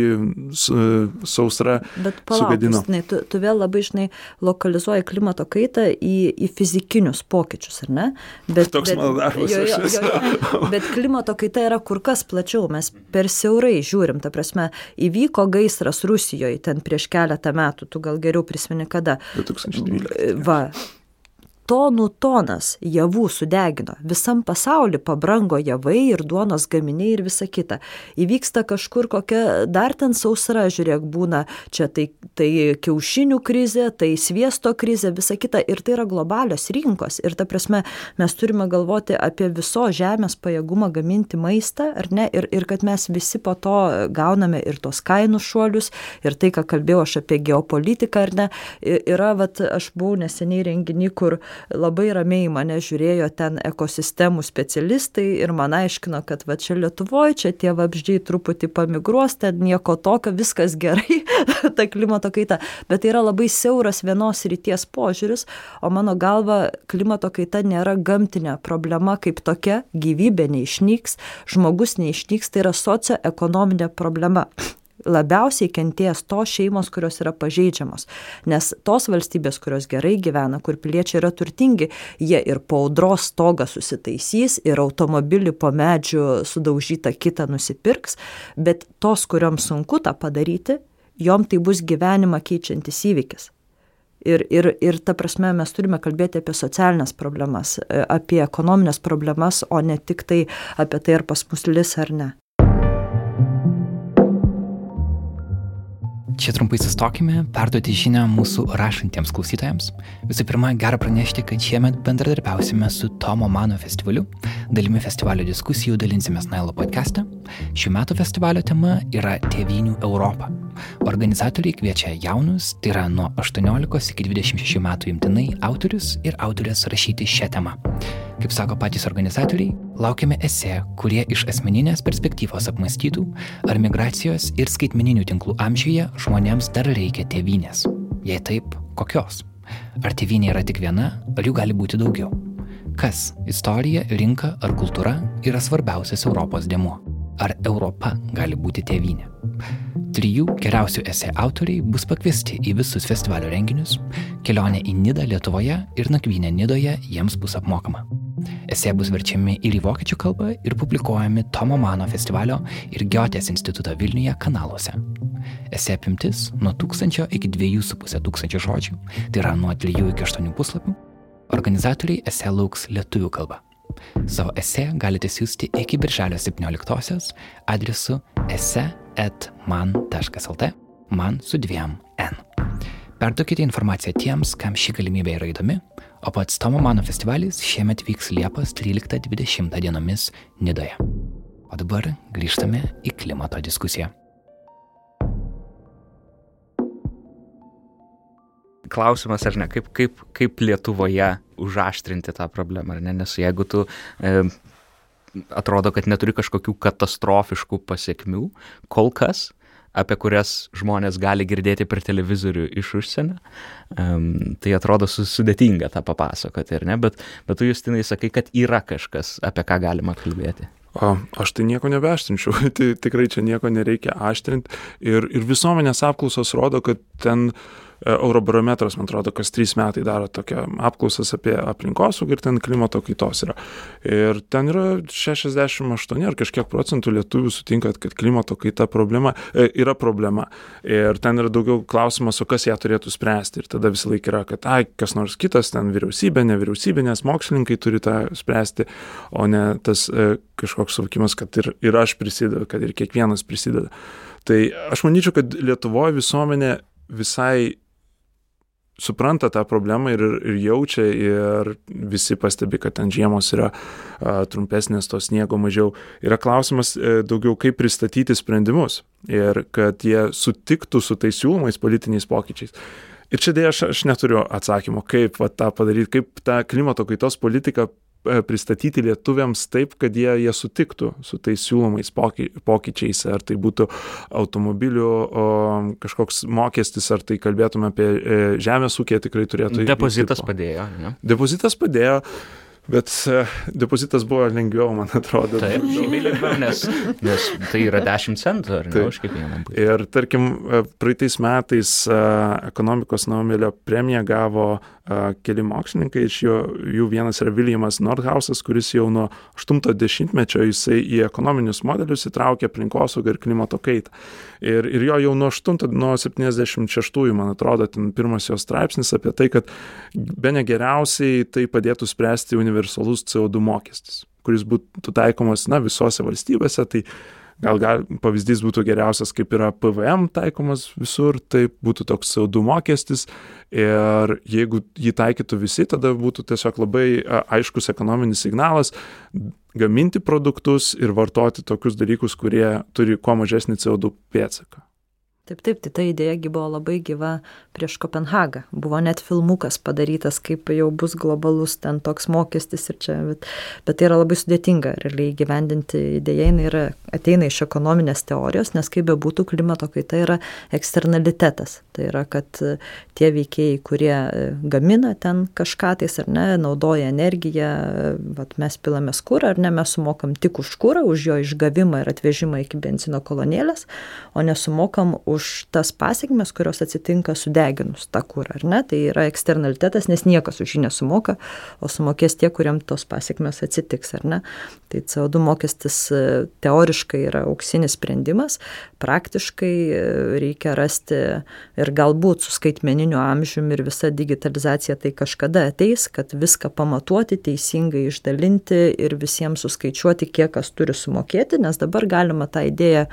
sausra bet palauk, sugadino. Žinai, tu, tu vėl labai žinai lokalizuoji klimato kaitą į, į fizikinius pokyčius, ar ne? Bet, Toks bet, mano darbas. Jo, jo, jo, jo, Bet klimato kaita yra kur kas plačiau, mes per siaurai žiūrim, ta prasme, įvyko gaisras Rusijoje ten prieš keletą metų, tu gal geriau prisimeni kada. 2012. Va, tonų tonas javų sudegino. Visam pasauliu pabrango javai ir duonos gaminiai ir visa kita. Įvyksta kažkur kokia dar ten sausra, žiūrėk, būna čia tai, tai kiaušinių krizė, tai sviesto krizė, visa kita. Ir tai yra globalios rinkos. Ir ta prasme, mes turime galvoti apie viso žemės pajėgumą gaminti maistą, ar ne? Ir, ir kad mes visi po to gauname ir tos kainų šuolius, ir tai, ką kalbėjau aš apie geopolitiką, ar ne? Yra, vat, aš buvau neseniai renginį, kur labai ramiai mane žiūrėjo ten ekosistemų specialistai ir man aiškino, kad va čia Lietuvoje, čia tie vabždžiai truputį pamigruos, ten nieko tokio, viskas gerai, ta klimato kaita. Bet tai yra labai siauras vienos ryties požiūris, o mano galva klimato kaita nėra gamtinė problema kaip tokia, gyvybė neišnyks, žmogus neišnyks, tai yra socioekonominė problema labiausiai kentės tos šeimos, kurios yra pažeidžiamos. Nes tos valstybės, kurios gerai gyvena, kur piliečiai yra turtingi, jie ir po audros stogą susitaisys, ir automobilį po medžių sudaužytą kitą nusipirks, bet tos, kuriuoms sunku tą padaryti, jom tai bus gyvenimą keičiantis įvykis. Ir, ir, ir ta prasme mes turime kalbėti apie socialinės problemas, apie ekonominės problemas, o ne tik tai apie tai, ar pas mus lis ar ne. Čia trumpai sustokime, perduoti žinią mūsų rašantiems klausytojams. Visų pirma, gera pranešti, kad šiemet bendradarbiausime su Tomo Mano festivaliu. Dalimi festivalio diskusijų dalinsimės Nailo podcast'e. Šių metų festivalio tema yra Tėvinių Europą. Organizatoriai kviečia jaunus, tai yra nuo 18 iki 26 metų imtinai autorius ir autorės rašyti šią temą. Kaip sako patys organizatoriai, laukiame esė, kurie iš asmeninės perspektyvos apmastytų, ar migracijos ir skaitmeninių tinklų amžiuje žmonėms dar reikia tėvynės. Jei taip, kokios? Ar tėvynė yra tik viena, ar jų gali būti daugiau? Kas - istorija, rinka ar kultūra - yra svarbiausias Europos dėmuo? Ar Europa gali būti tėvynė? Trijų geriausių esė autoriai bus pakviesti į visus festivalio renginius, kelionė į Nidą Lietuvoje ir nakvynė Nidoje jiems bus apmokama. Esė bus verčiami ir į vokiečių kalbą ir publikuojami Tomo Mano festivalio ir Giotės instituto Vilniuje kanaluose. Esė apimtis nuo 1000 iki 2500 tūkstančių žodžių, tai yra nuo 3 iki 8 puslapių. Organizatoriai esė lauks lietuvių kalba. Savo esė galite siūsti iki birželio 17 adresu ese.man.lt man su dviem n. Perduokite informaciją tiems, kam ši galimybė yra įdomi, o pats Tomo Mano festivalis šiemet vyks Liepos 13-20 dienomis Nidoje. O dabar grįžtame į klimato diskusiją. Klausimas, ar ne, kaip, kaip, kaip Lietuvoje užaštrinti tą problemą, ar ne, nes jeigu tu e, atrodo, kad neturi kažkokių katastrofiškų pasiekmių, kol kas, apie kurias žmonės gali girdėti per televizorių iš užsienio, um, tai atrodo sudėtinga tą papasakoti, ar ne? Bet, bet tu justinai sakai, kad yra kažkas, apie ką galima kalbėti. O, aš tai nieko nebeaštrinčiau, tai tikrai čia nieko nereikia aštrinti. Ir, ir visuomenės apklausos rodo, kad ten Eurobarometras, man atrodo, kas trys metai daro tokią apklausas apie aplinkosaugą ir ten klimato kaitos yra. Ir ten yra 68 ar kažkiek procentų lietuvių sutinka, kad klimato kaita problema, e, yra problema. Ir ten yra daugiau klausimas, o kas ją turėtų spręsti. Ir tada visą laiką yra, kad, ai, kas nors kitas, ten vyriausybė, nevyriausybinės, mokslininkai turi tą spręsti, o ne tas e, kažkoks suvokimas, kad ir, ir aš prisidedu, kad ir kiekvienas prisideda. Tai aš manyčiau, kad Lietuvoje visuomenė visai supranta tą problemą ir, ir jaučia ir visi pastebi, kad ten žiemos yra a, trumpesnės, to sniego mažiau. Yra klausimas e, daugiau, kaip pristatyti sprendimus ir kad jie sutiktų su tais siūlomais politiniais pokyčiais. Ir čia dėja aš, aš neturiu atsakymo, kaip va, tą padaryti, kaip tą klimato kaitos politiką pristatyti lietuviams taip, kad jie, jie sutiktų su tais siūlomais poky, pokyčiais, ar tai būtų automobilių o, kažkoks mokestis, ar tai kalbėtume apie e, žemės ūkį, tikrai turėtų. Depozitas padėjo, ne? Depozitas padėjo. Bet uh, depozitas buvo lengviau, man atrodo. Taip, žymiai lengviau, nes, nes tai yra 10 centų, ar ne, už kiekvieną. Ir tarkim, praeitais metais ekonomikos Naumelio premiją gavo keli mokslininkai, iš jo, jų vienas yra Viljamas Nordhausas, kuris jau nuo 80-mečio jisai į ekonominius modelius įtraukė aplinkosaugą ir klimato kaitą. Ir, ir jo jau nuo 8, nuo 76-ųjų, man atrodo, ten pirmas jo straipsnis apie tai, kad be negeriausiai tai padėtų spręsti universalus CO2 mokestis, kuris būtų taikomas, na, visose valstybėse. Tai Gal, gal pavyzdys būtų geriausias, kaip yra PVM taikomas visur, tai būtų toks CO2 mokestis ir jeigu jį taikytų visi, tada būtų tiesiog labai aiškus ekonominis signalas gaminti produktus ir vartoti tokius dalykus, kurie turi kuo mažesnį CO2 pėdsaką. Taip, taip, tai ta idėja buvo labai gyva prieš Kopenhagą. Buvo net filmukas padarytas, kaip jau bus globalus ten toks mokestis ir čia, bet, bet tai yra labai sudėtinga realiai gyvendinti idėją, jinai yra, ateina iš ekonominės teorijos, nes kaip be būtų, klimato kaita yra eksternalitetas. Tai yra, kad tie veikėjai, kurie gamina ten kažką tais ar ne, naudoja energiją, vat, mes pilame skūrą ar ne, mes sumokam tik už skūrą, už jo išgavimą ir atvežimą iki benzino kolonėlės, o nesumokam už tas pasiekmes, kurios atsitinka sudeginus tą kūrą, ar ne? Tai yra eksternalitetas, nes niekas už jį nesumoka, o sumokės tie, kuriam tos pasiekmes atsitiks, ar ne? Tai CO2 mokestis e, teoriškai yra auksinis sprendimas, praktiškai e, reikia rasti ir galbūt su skaitmeniniu amžiumi ir visa digitalizacija tai kažkada ateis, kad viską pamatuoti, teisingai išdalinti ir visiems suskaičiuoti, kiek kas turi sumokėti, nes dabar galima tą idėją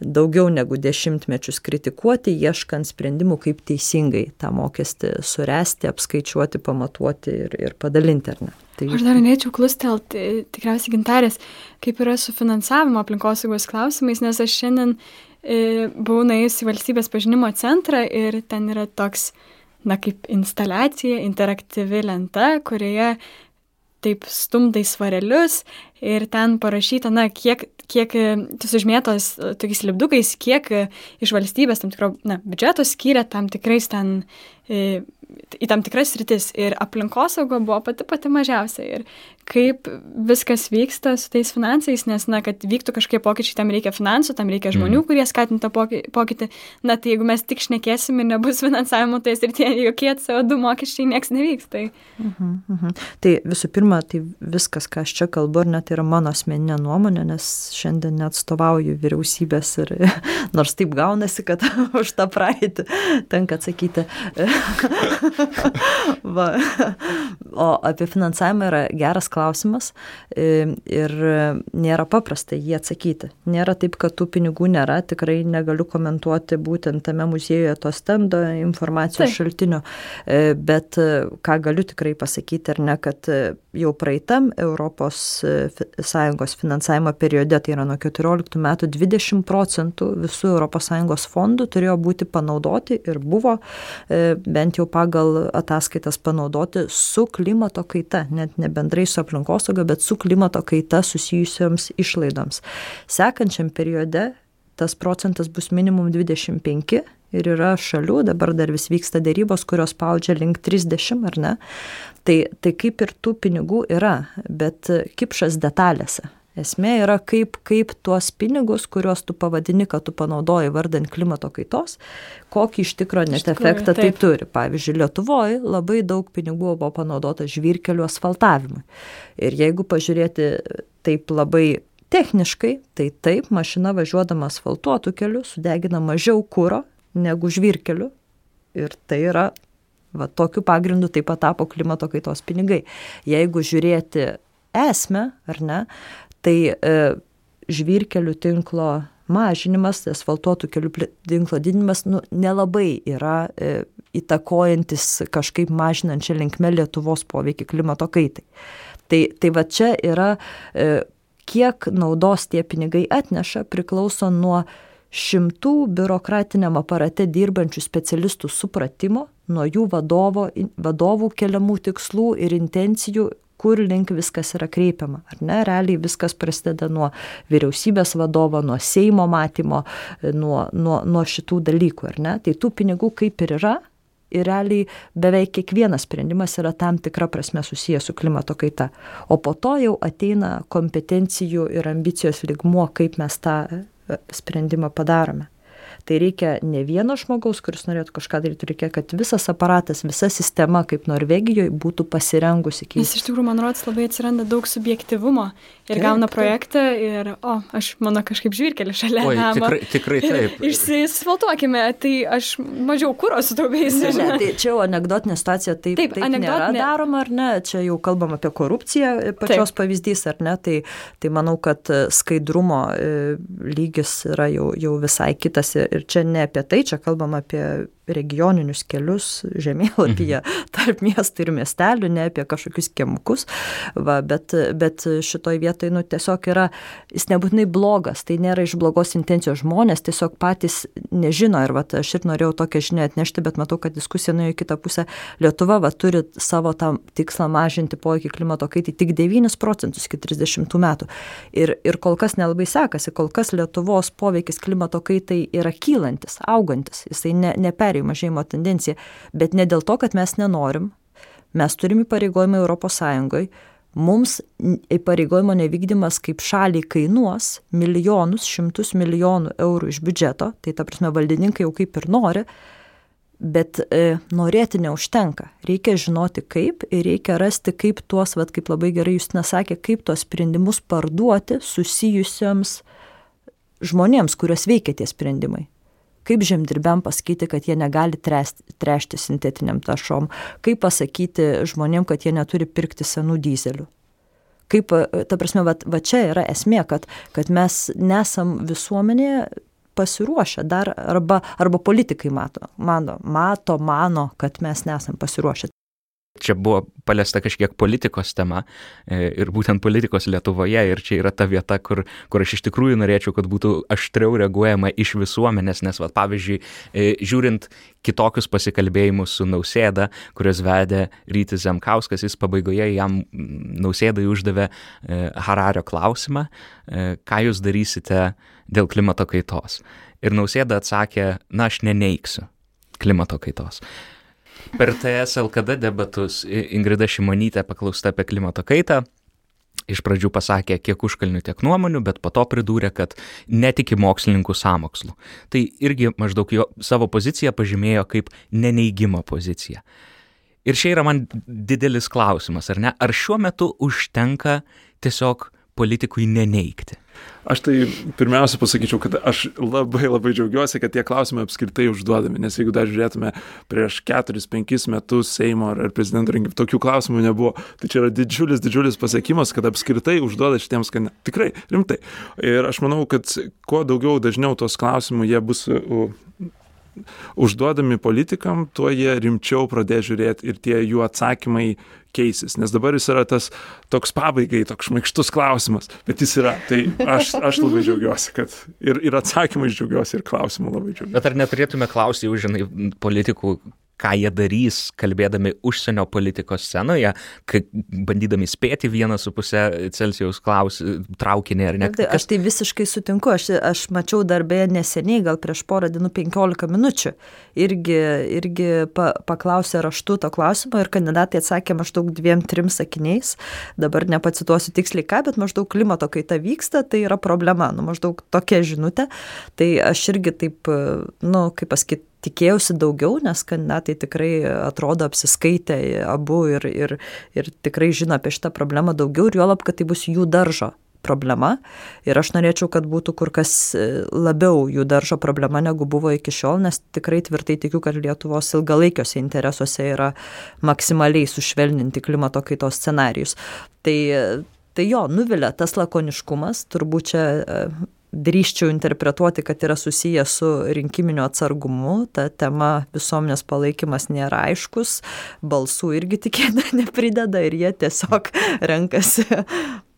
daugiau negu dešimtmečius kritikuoti, ieškant sprendimų, kaip teisingai tą mokestį suresti, apskaičiuoti, pamatuoti ir, ir padalinti, ar ne. Tai... Aš dar norėčiau klustelti, tikriausiai gintarės, kaip yra su finansavimo aplinkosaugos klausimais, nes aš šiandien e, buvau nuėjus į valstybės pažinimo centrą ir ten yra toks, na, kaip instaliacija, interaktyvi lenta, kurioje taip stumdai svarelius ir ten parašyta, na, kiek, kiek tu sužmėtos tokiais lipdukais, kiek iš valstybės tam tikro, na, biudžeto skiria tam tikrais ten e, į tam tikras rytis ir aplinkosauga buvo pati pati mažiausia ir kaip viskas vyksta su tais finansais, nes, na, kad vyktų kažkokie pokyčiai, tam reikia finansų, tam reikia žmonių, mm. kurie skatintų tą pokytį. Na, tai jeigu mes tik šnekėsim ir nebus finansavimo, tai ir tie jokie CO2 mokesčiai nieks nevyks. Tai. Uh -huh. tai visų pirma, tai viskas, ką aš čia kalbu, ar net yra mano asmeninė nuomonė, nes šiandien neatstovauju vyriausybės ir nors taip gaunasi, kad už tą praeitį tenka atsakyti. Va. O apie finansavimą yra geras klausimas ir nėra paprasta jį atsakyti. Nėra taip, kad tų pinigų nėra, tikrai negaliu komentuoti būtent tame muziejuje to stendo informacijos taip. šaltinio, e, bet e, ką galiu tikrai pasakyti, ar ne, kad e, jau praeitam Europos Sąjungos finansavimo periode, tai yra nuo 14 metų 20 procentų visų Sąjungos fondų turėjo būti panaudoti ir buvo bent jau pagal ataskaitas panaudoti su klimato kaita, net ne bendrai su aplinkosauga, bet su klimato kaita susijusioms išlaidoms. Sekančiam periode tas procentas bus minimum 25 ir yra šalių, dabar dar vis vyksta dėrybos, kurios spaudžia link 30 ar ne. Tai, tai kaip ir tų pinigų yra, bet kipšas detalėse. Esmė yra, kaip, kaip tuos pinigus, kuriuos tu pavadini, kad tu panaudoji vardant klimato kaitos, kokį iš tikro net efektą tai turi. Pavyzdžiui, Lietuvoje labai daug pinigų buvo panaudota žvyrkelių asfaltavimui. Ir jeigu pažiūrėti taip labai techniškai, tai taip, mašina važiuodama asfaltuotų kelių sudegina mažiau kūro negu žvyrkelių. Ir tai yra Va, tokiu pagrindu taip pat tapo klimato kaitos pinigai. Jeigu žiūrėti esmę, ar ne, tai e, žvyrkelių tinklo mažinimas, asfaltuotų kelių tinklo didinimas nu, nelabai yra e, įtakojantis kažkaip mažinančią linkme Lietuvos poveikį klimato kaitai. Tai, tai va čia yra, e, kiek naudos tie pinigai atneša, priklauso nuo šimtų biurokratiniam aparate dirbančių specialistų supratimo, nuo jų vadovo, vadovų keliamų tikslų ir intencijų, kur link viskas yra kreipiama. Ar ne, realiai viskas prasideda nuo vyriausybės vadovo, nuo Seimo matymo, nuo, nuo, nuo šitų dalykų, ar ne? Tai tų pinigų kaip ir yra. Ir realiai beveik kiekvienas sprendimas yra tam tikra prasme susijęs su klimato kaita. O po to jau ateina kompetencijų ir ambicijos ligmuo, kaip mes tą sprendimą padarome. Tai reikia ne vieno žmogaus, kuris norėtų kažką daryti, reikia, kad visas aparatas, visa sistema, kaip Norvegijoje, būtų pasirengusi keisti. Nes iš tikrųjų, man rodos, labai atsiranda daug subjektivumo ir taip, gauna projektą ir, o, aš mano kažkaip žvirkelį šalia. Oi, namo. tikrai, tikrai taip. Išsisvaltuokime, tai aš mažiau kūro sutaupėsiu. Ne, ne, tai čia jau anegdotinė situacija, taip, taip, taip nėra daroma, ar ne, čia jau kalbam apie korupciją, pačios taip. pavyzdys, ar ne, tai, tai manau, kad skaidrumo e, lygis yra jau, jau visai kitas ir čia ne apie tai, čia kalbam apie regioninius kelius žemėlapyje mhm. tarp miestų ir miestelių, ne apie kažkokius kemukus, va, bet, bet šitoj vietoj nu, tiesiog yra, jis nebūtinai blogas, tai nėra iš blogos intencijos žmonės, tiesiog patys nežino ir va, aš ir norėjau tokią žinią atnešti, bet matau, kad diskusija nuėjo į kitą pusę. Lietuva va, turi savo tam tikslą mažinti poveikį klimato kaitai tik 9 procentus iki 30 metų. Ir, ir kol kas nelabai sekasi, kol kas Lietuvos poveikis klimato kaitai yra kylantis, augantis, jisai ne, neperėjimo mažėjimo tendencija, bet ne dėl to, kad mes nenorim, mes turim įpareigojimą ES, mums įpareigojimo nevykdymas kaip šaliai kainuos milijonus, šimtus milijonų eurų iš biudžeto, tai ta prasme valdininkai jau kaip ir nori, bet e, norėti neužtenka. Reikia žinoti kaip ir reikia rasti, kaip tuos, vad kaip labai gerai Justina sakė, kaip tuos sprendimus parduoti susijusiems žmonėms, kuriuos veikia tie sprendimai kaip žemdirbiam pasakyti, kad jie negali trešti, trešti sintetiniam tašom, kaip pasakyti žmonėm, kad jie neturi pirkti senų dizelių. Kaip, ta prasme, va, va čia yra esmė, kad, kad mes nesam visuomenėje pasiruošę dar arba, arba politikai mato, mano, mato, mano, kad mes nesam pasiruošę. Čia buvo paliesta kažkiek politikos tema e, ir būtent politikos Lietuvoje ir čia yra ta vieta, kur, kur aš iš tikrųjų norėčiau, kad būtų aštriau reaguojama iš visuomenės, nes, va, pavyzdžiui, e, žiūrint kitokius pasikalbėjimus su Nausėda, kuriuos vedė Rytis Zemkauskas, jis pabaigoje jam Nausėdai uždavė e, Harario klausimą, ką jūs darysite dėl klimato kaitos. Ir Nausėda atsakė, na, aš neneiksiu klimato kaitos. Per TS LKD debatus Ingrida Šimonytė paklausta apie klimato kaitą. Iš pradžių pasakė kiek užkalnių, tiek nuomonių, bet po to pridūrė, kad netiki mokslininkų samokslu. Tai irgi maždaug jo savo poziciją pažymėjo kaip neneigimo poziciją. Ir čia yra man didelis klausimas, ar ne? Ar šiuo metu užtenka tiesiog politikui neneigti? Aš tai pirmiausia pasakyčiau, kad aš labai labai džiaugiuosi, kad tie klausimai apskritai užduodami, nes jeigu dar žiūrėtume prieš 4-5 metus Seimo ar prezidento rinkimų, tokių klausimų nebuvo. Tai čia yra didžiulis, didžiulis pasiekimas, kad apskritai užduoda šitiems, kad ne, tikrai rimtai. Ir aš manau, kad kuo daugiau dažniau tos klausimų jie bus užduodami politikam, tuo jie rimčiau pradės žiūrėti ir tie jų atsakymai keisis. Nes dabar jis yra tas toks pabaigai, toks šmaikštus klausimas, bet jis yra. Tai aš, aš labai džiaugiuosi, kad ir, ir atsakymai džiaugiuosi, ir klausimų labai džiaugiuosi. Bet ar neturėtume klausti jau, žinai, politikų, ką jie darys, kalbėdami užsienio politikos scenoje, kai bandydami spėti vieną su pusę Celsijaus klaus, traukinį ar ne. Tai aš tai visiškai sutinku, aš, aš mačiau darbę neseniai, gal prieš porą dienų 15 minučių, irgi, irgi pa, paklausė raštu to klausimo ir kandidatai atsakė maždaug dviem, trim sakiniais, dabar nepacituosiu tiksliai ką, bet maždaug klimato kaita vyksta, tai yra problema, nu maždaug tokia žinutė, tai aš irgi taip, nu, kaip pasakyti, tikėjausi daugiau, nes kandidatai tikrai atrodo apsiskaitę abu ir, ir, ir tikrai žino apie šitą problemą daugiau ir juolab, kad tai bus jų daržo problema. Ir aš norėčiau, kad būtų kur kas labiau jų daržo problema negu buvo iki šiol, nes tikrai tvirtai tikiu, kad Lietuvos ilgalaikiuose interesuose yra maksimaliai sušvelninti klimato kaitos scenarius. Tai, tai jo, nuvilia tas lakoniškumas, turbūt čia drįščiau interpretuoti, kad yra susijęs su rinkiminiu atsargumu, ta tema visuomenės palaikymas nėra aiškus, balsų irgi tikėtina neprideda ir jie tiesiog renkasi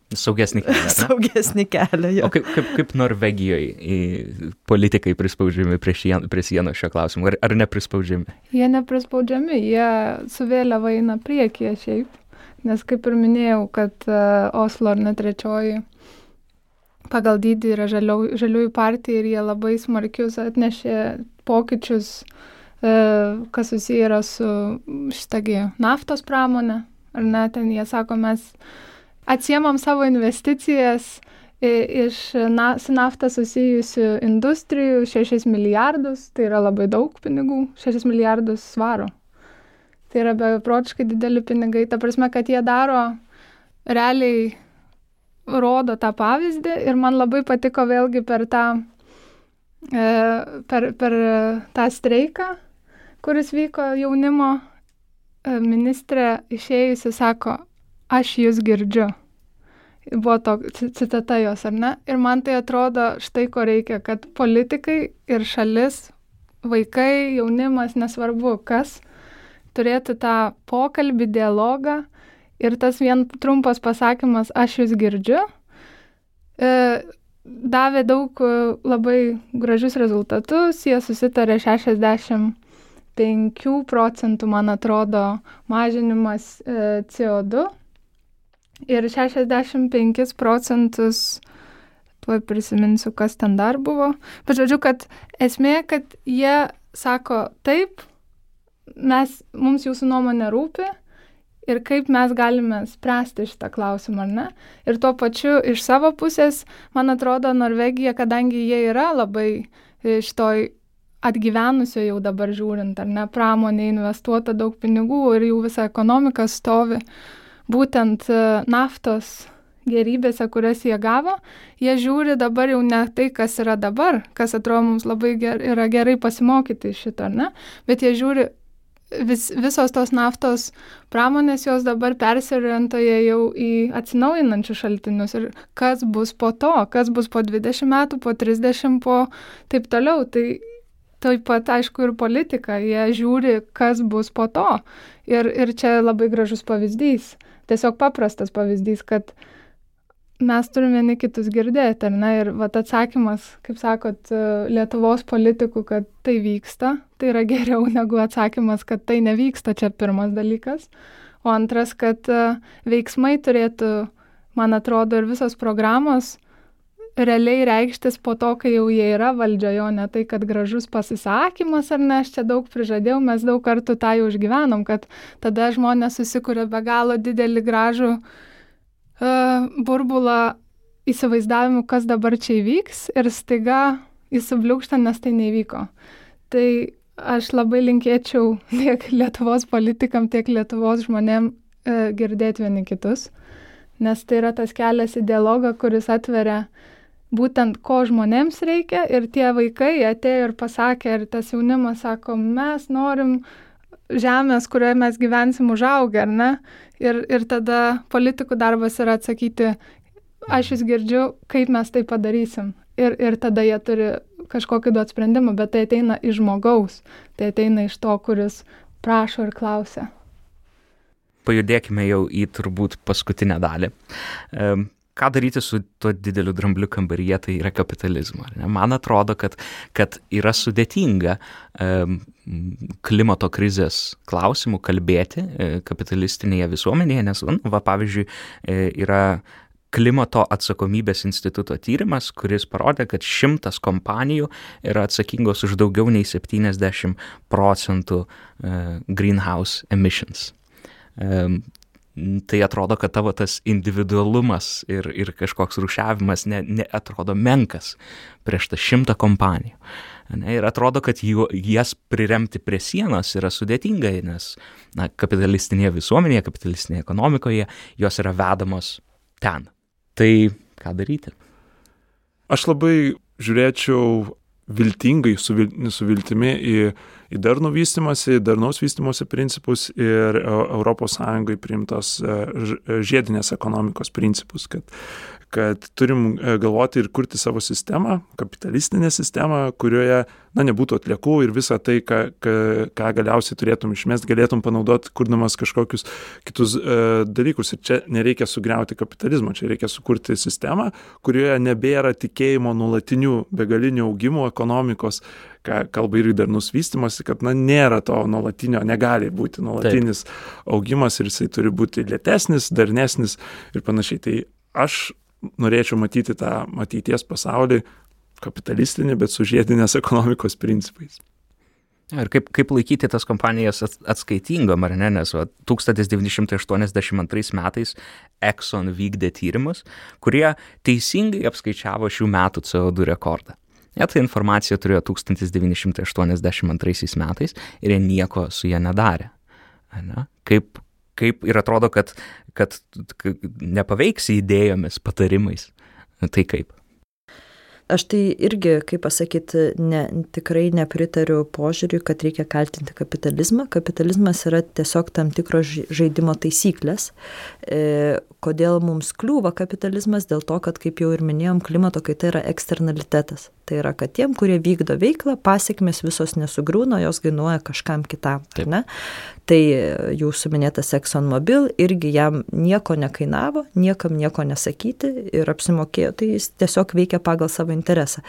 Saugesnį kelią. Ne? Saugesnį kelią. Jo. O kaip, kaip, kaip Norvegijoje politikai prispaudžiami prie, šien, prie sienos šio klausimu, ar, ar neprispaudžiami? Jie neprispaudžiami, jie su vėliava eina priekyje šiaip, nes kaip ir minėjau, kad uh, Oslo ar net trečioji pagal dydį yra žaliau, žaliųjų partija ir jie labai smarkius atnešė pokyčius, e, kas susiję yra su šitagi naftos pramonė. Ar ne, ten jie sako, mes atsiemam savo investicijas iš na, su nafta susijusių industrijų 6 milijardus, tai yra labai daug pinigų, 6 milijardus svaro. Tai yra beprotiškai dideli pinigai, ta prasme, kad jie daro realiai rodo tą pavyzdį ir man labai patiko vėlgi per tą, e, per, per tą streiką, kuris vyko jaunimo e, ministrė išėjusi, sako, aš jūs girdžiu. Buvo to citata jos, ar ne? Ir man tai atrodo štai ko reikia, kad politikai ir šalis, vaikai, jaunimas, nesvarbu kas, turėtų tą pokalbį, dialogą, Ir tas vien trumpas pasakymas, aš jūs girdžiu, e, davė daug e, labai gražius rezultatus. Jie susitarė 65 procentų, man atrodo, mažinimas e, CO2 ir 65 procentus, tuoj prisiminsiu, kas ten dar buvo. Bet žodžiu, kad esmė, kad jie sako taip, mes, mums jūsų nuomonė rūpi ir kaip mes galime spręsti šitą klausimą, ar ne? Ir tuo pačiu iš savo pusės, man atrodo, Norvegija, kadangi jie yra labai e, šitoj atgyvenusio jau dabar žiūrint, ar ne, pramonė investuota daug pinigų ir jų visa ekonomika stovi būtent e, naftos gerybėse, kurias jie gavo, jie žiūri dabar jau ne tai, kas yra dabar, kas atrodo mums labai ger, yra gerai pasimokyti iš šito, ne, bet jie žiūri vis, visos tos naftos pramonės jos dabar persiorientoja jau į atsinaujinančius šaltinius ir kas bus po to, kas bus po 20 metų, po 30, po taip toliau. Tai taip pat, aišku, ir politika, jie žiūri, kas bus po to. Ir, ir čia labai gražus pavyzdys, tiesiog paprastas pavyzdys, kad uh, mes turim vieni kitus girdėti, ar ne? Ir vat atsakymas, kaip sakot, e, Lietuvos politikų, kad tai vyksta, tai yra geriau negu atsakymas, kad tai nevyksta, čia pirmas dalykas. O antras, kad e, veiksmai turėtų, man atrodo, ir visos programos realiai reikštis po to, kai jau jie yra valdžioje, o ne tai, kad gražus pasisakymas ar ne, aš čia daug prižadėjau, mes daug kartų tą jau išgyvenom, kad tada žmonės susikūrė be galo didelį gražų uh, burbulą įsivaizdavimu, kas dabar čia įvyks ir staiga įsibliūkšta, nes tai nevyko. Tai aš labai linkėčiau tiek Lietuvos politikam, tiek Lietuvos žmonėm e, girdėti vieni kitus, nes tai yra tas kelias į dialogą, kuris atveria būtent ko žmonėms reikia ir tie vaikai atėjo ir pasakė, ir tas jaunimas sako, mes norim žemės, kurioje mes gyvensim užaugę, ar ne? Ir, ir tada politikų darbas yra atsakyti, aš jūs girdžiu, kaip mes tai padarysim. Ir, ir tada jie turi kažkokį duoti sprendimą, bet tai ateina iš žmogaus, tai ateina iš to, kuris prašo ir klausia. Pajudėkime jau į turbūt paskutinę dalį. ką daryti su tuo dideliu drambliu kambaryje, tai yra kapitalizmo. Man atrodo, kad, kad yra sudėtinga um, klimato krizės klausimų kalbėti e, kapitalistinėje visuomenėje, nes, va, pavyzdžiui, e, yra klimato atsakomybės instituto tyrimas, kuris parodė, kad šimtas kompanijų yra atsakingos už daugiau nei 70 procentų uh, greenhouse emissions. Tai atrodo, kad tavo tas individualumas ir, ir kažkoks rušiavimas neatrodo ne menkas prieš tą šimtą kompanijų. Ne, ir atrodo, kad jų, jas priremti prie sienos yra sudėtingai, nes na, kapitalistinėje visuomenėje, kapitalistinėje ekonomikoje jos yra vedamos ten. Tai ką daryti? Aš labai žiūrėčiau viltingai, su, vil, su viltimi į, į darnų vystimąsi, darnaus vystimosi principus ir ES priimtos e, žiedinės ekonomikos principus, kad kad turim e, galvoti ir kurti savo sistemą, kapitalistinę sistemą, kurioje, na, nebūtų atliekų ir visą tai, ką, ką, ką galiausiai turėtum išmest, galėtum panaudoti, kurdamas kažkokius kitus e, dalykus. Ir čia nereikia sugriauti kapitalizmo, čia reikia sukurti sistemą, kurioje nebėra tikėjimo nuolatinių begalinių augimų ekonomikos, ką kalba ir darnus vystimas, kad, na, nėra to nuolatinio, negali būti nuolatinis Taip. augimas ir jisai turi būti lėtesnis, darnesnis ir panašiai. Tai aš norėčiau matyti tą ateities pasaulį kapitalistinį, bet su žiedinės ekonomikos principais. Ir kaip, kaip laikyti tas kompanijas atskaitingom, ar ne, nes va, 1982 metais Exxon vykdė tyrimus, kurie teisingai apskaičiavo šių metų CO2 rekordą. Jie tą informaciją turėjo 1982 metais ir jie nieko su ją nedarė. Ne? Kaip, kaip ir atrodo, kad, kad nepaveiksi idėjomis, patarimais. Tai kaip? Aš tai irgi, kaip pasakyti, ne, tikrai nepritariu požiūriui, kad reikia kaltinti kapitalizmą. Kapitalizmas yra tiesiog tam tikros žaidimo taisyklės. E, kodėl mums kliūva kapitalizmas? Dėl to, kad, kaip jau ir minėjom, klimato kaita yra eksternalitetas. Tai yra, kad tiem, kurie vykdo veiklą, pasiekmes visos nesugriūna, jos gainuoja kažkam kitam. Tai jūsų minėtas ExxonMobil irgi jam nieko nekainavo, niekam nieko nesakyti ir apsimokėjo, tai jis tiesiog veikia pagal savo interesą.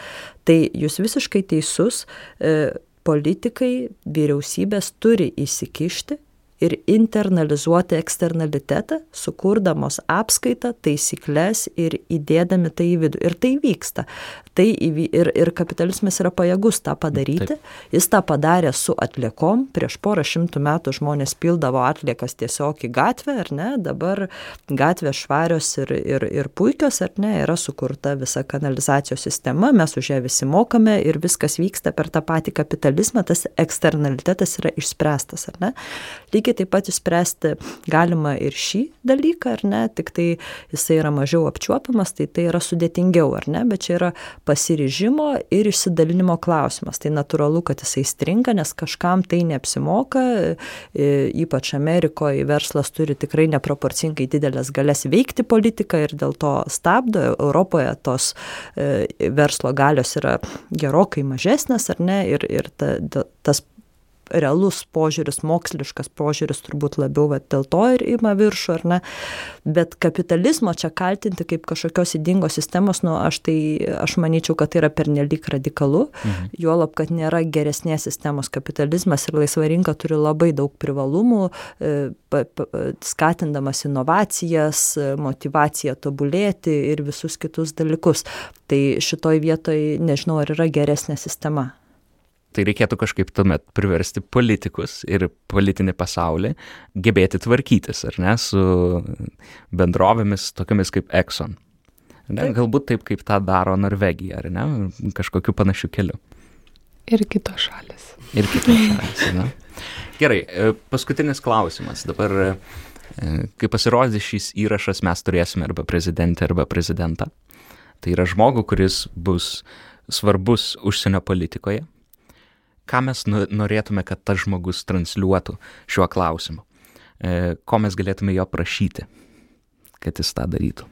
Tai jūs visiškai teisus, e, politikai, vyriausybės turi įsikišti ir internalizuoti eksternalitetą, sukurdamos apskaitą, taisyklės ir įdėdami tai į vidų. Ir tai vyksta. Tai įvy... ir, ir kapitalizmas yra pajėgus tą padaryti. Taip. Jis tą padarė su atliekom. Prieš porą šimtų metų žmonės pildavo atliekas tiesiog į gatvę, ar ne? Dabar gatvės švarios ir, ir, ir puikios, ar ne? Yra sukurta visa kanalizacijos sistema, mes už ją visi mokame ir viskas vyksta per tą patį kapitalizmą, tas eksternalitetas yra išspręstas, ar ne? Lygiai lygiai taip pat išspręsti galima ir šį dalyką, ar ne, tik tai jisai yra mažiau apčiuopiamas, tai tai yra sudėtingiau, ar ne, bet čia yra pasiryžimo ir išsidalinimo klausimas. Tai natūralu, kad jisai stringa, nes kažkam tai neapsimoka, e, ypač Amerikoje verslas turi tikrai neproporcingai didelės galės veikti politiką ir dėl to stabdo. Europoje tos e, verslo galios yra gerokai mažesnės, ar ne, ir, ir ta, tas realus požiūris, moksliškas požiūris turbūt labiau va, dėl to ir ima viršų, ar ne. Bet kapitalizmo čia kaltinti kaip kažkokios įdingos sistemos, nu, aš tai, aš manyčiau, kad tai yra pernelyg radikalu, mhm. juolab, kad nėra geresnės sistemos. Kapitalizmas ir laisva rinka turi labai daug privalumų, e, skatindamas inovacijas, motivaciją tobulėti ir visus kitus dalykus. Tai šitoj vietoj nežinau, ar yra geresnė sistema. Tai reikėtų kažkaip tuomet priversti politikus ir politinį pasaulį gebėti tvarkytis, ar ne, su bendrovėmis tokiamis kaip Exxon. Ne, taip. Galbūt taip, kaip tą daro Norvegija, ar ne, kažkokiu panašiu keliu. Ir kitos šalis. Ir kitos šalis, ne. Gerai, e, paskutinis klausimas. Dabar, e, kai pasirodys šis įrašas, mes turėsime arba prezidentę, arba prezidentą. Tai yra žmogų, kuris bus svarbus užsienio politikoje, ką mes norėtume, kad tas žmogus transliuotų šiuo klausimu, e, ko mes galėtume jo prašyti, kad jis tą darytų.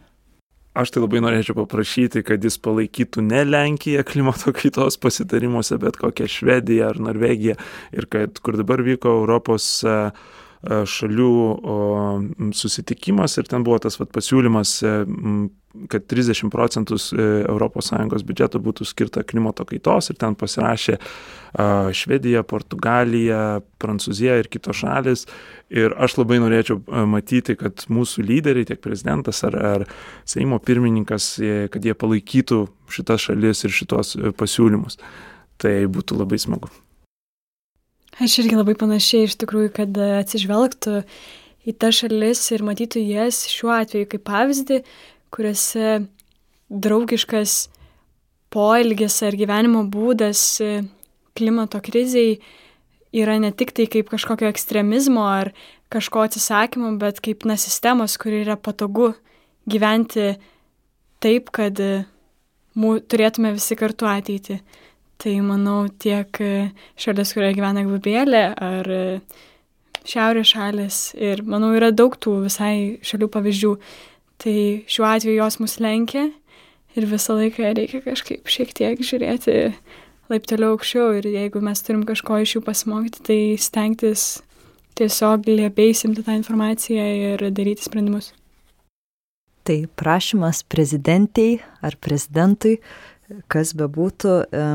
Aš tai labai norėčiau paprašyti, kad jis palaikytų ne Lenkiją klimato kaitos pasitarimuose, bet kokią Švediją ar Norvegiją ir kad kur dabar vyko Europos uh, šalių susitikimas ir ten buvo tas vat, pasiūlymas, kad 30 procentų ES biudžeto būtų skirta klimato kaitos ir ten pasirašė Švedija, Portugalija, Prancūzija ir kitos šalis. Ir aš labai norėčiau matyti, kad mūsų lyderiai, tiek prezidentas ar, ar Seimo pirmininkas, kad jie palaikytų šitas šalis ir šitos pasiūlymus. Tai būtų labai smagu. Aš irgi labai panašiai iš tikrųjų, kad atsižvelgtų į tas šalis ir matytų jas šiuo atveju kaip pavyzdį, kuriuose draugiškas poelgis ar gyvenimo būdas klimato kriziai yra ne tik tai kaip kažkokio ekstremizmo ar kažko atsisakymo, bet kaip na sistemos, kuri yra patogu gyventi taip, kad mū, turėtume visi kartu ateitį. Tai manau tiek šalis, kurioje gyvena Gvabėlė, ar šiaurės šalis ir manau yra daug tų visai šalių pavyzdžių. Tai šiuo atveju jos mus lenkia ir visą laiką reikia kažkaip šiek tiek žiūrėti laipteliu aukščiau ir jeigu mes turim kažko iš jų pasimokyti, tai stengtis tiesiog liepiai simti tą informaciją ir daryti sprendimus. Tai prašymas prezidentiai ar prezidentui, kas bebūtų, e,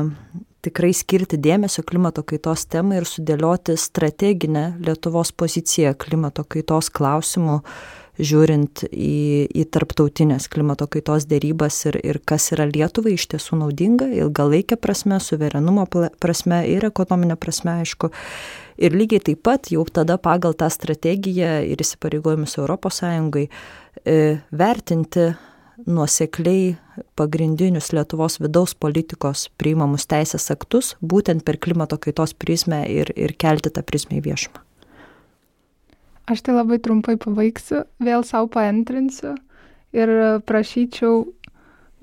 tikrai skirti dėmesio klimato kaitos temai ir sudėlioti strateginę Lietuvos poziciją klimato kaitos klausimų žiūrint į, į tarptautinės klimato kaitos dėrybas ir, ir kas yra Lietuvai iš tiesų naudinga, ilgalaikė prasme, suverenumo prasme ir ekonominė prasme, aišku. Ir lygiai taip pat jau tada pagal tą strategiją ir įsipareigojimus ES e, vertinti nuosekliai pagrindinius Lietuvos vidaus politikos priimamus teisės aktus būtent per klimato kaitos prizmę ir, ir kelti tą prizmę į viešumą. Aš tai labai trumpai pabaigsiu, vėl savo paantrinsiu ir prašyčiau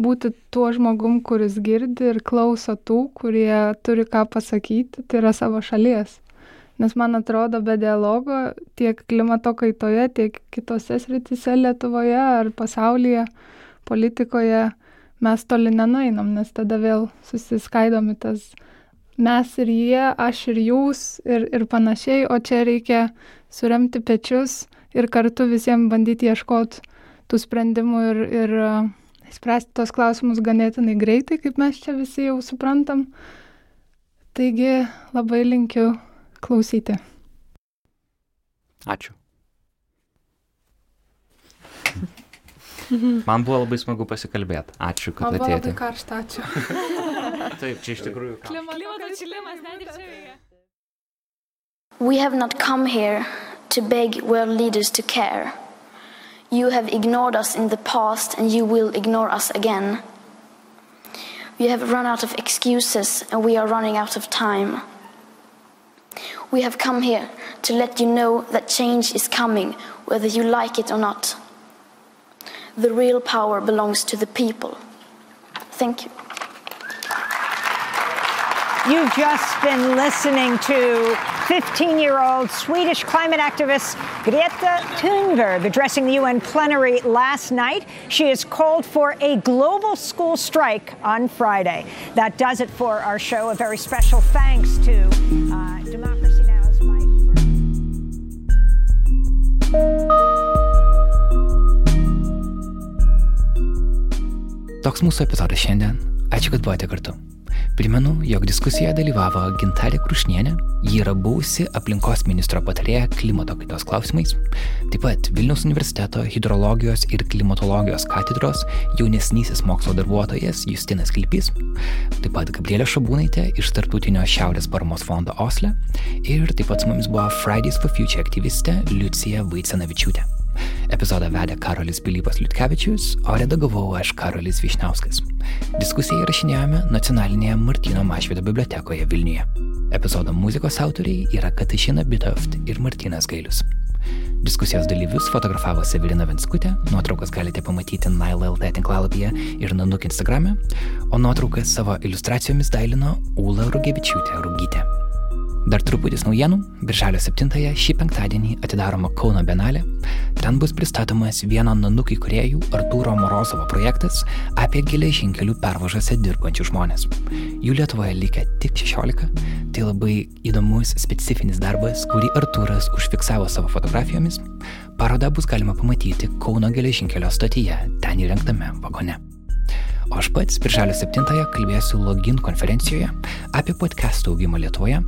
būti tuo žmogum, kuris girdi ir klauso tų, kurie turi ką pasakyti, tai yra savo šalies. Nes man atrodo, be dialogo tiek klimato kaitoje, tiek kitose sritise Lietuvoje ar pasaulyje, politikoje mes toli nenueinam, nes tada vėl susiskaidom į tas mes ir jie, aš ir jūs ir, ir panašiai, o čia reikia suremti pečius ir kartu visiems bandyti ieškoti tų sprendimų ir, ir e, spręsti tos klausimus ganėtinai greitai, kaip mes čia visi jau suprantam. Taigi labai linkiu klausyti. Ačiū. Mm-hmm. Man buvo labai smagu pasikalbėti. Ačiū, kad atėjote. Labai karšta, ačiū. Taip, čia iš tikrųjų. Klimato atšilimas net ir čia. We have not come here to beg world leaders to care. You have ignored us in the past and you will ignore us again. We have run out of excuses and we are running out of time. We have come here to let you know that change is coming, whether you like it or not. The real power belongs to the people. Thank you. You've just been listening to 15 year old Swedish climate activist Greta Thunberg addressing the UN plenary last night. She has called for a global school strike on Friday. That does it for our show. A very special thanks to uh, Democracy Now's Mike. Toks mūsų epizodas šiandien. Ačiū, kad buvote kartu. Primenu, jog diskusijoje dalyvavo Gintarė Krušnienė, ji yra buvusi aplinkos ministro patarėja klimato kaitos klausimais, taip pat Vilniaus universiteto hidrologijos ir klimatologijos katedros jaunesnysis mokslo darbuotojas Justinas Kilpys, taip pat Gabrielė Šabūnaitė iš Tartutinio Šiaurės paramos fondo Osle ir taip pat su mumis buvo Fridays for Future aktyvistė Liucija Vaicanavičiūtė. Epizodą vedė Karolis Pilypas Liutkevičius, o redagavau aš Karolis Višniauskas. Diskusiją įrašinėjome nacionalinėje Martino Mašvido bibliotekoje Vilniuje. Epizodo muzikos autoriai yra Katašina Bitoft ir Martinas Gailius. Diskusijos dalyvius fotografavo Severina Venskutė, nuotraukas galite pamatyti NileLT tinklalapyje ir Nanuk Instagrame, o nuotraukas savo iliustracijomis dailino Ūla Rugevičiūtė Rūgytė. Dar truputis naujienų. Birželio 7-ąją šį penktadienį atidaroma Kauno Benalė. Ten bus pristatomas vieno nanukai kuriejų Artūro Morozovo projektas apie geležinkelių pervažose dirbančių žmonės. Jų Lietuvoje likę tik 16. Tai labai įdomus specifinis darbas, kurį Artūras užfiksavo savo fotografijomis. Parodą bus galima pamatyti Kauno geležinkelio stotyje, ten įrengtame vagone. O aš pats birželio 7-ąją kalbėsiu Login konferencijoje apie podcastų augimą Lietuvoje.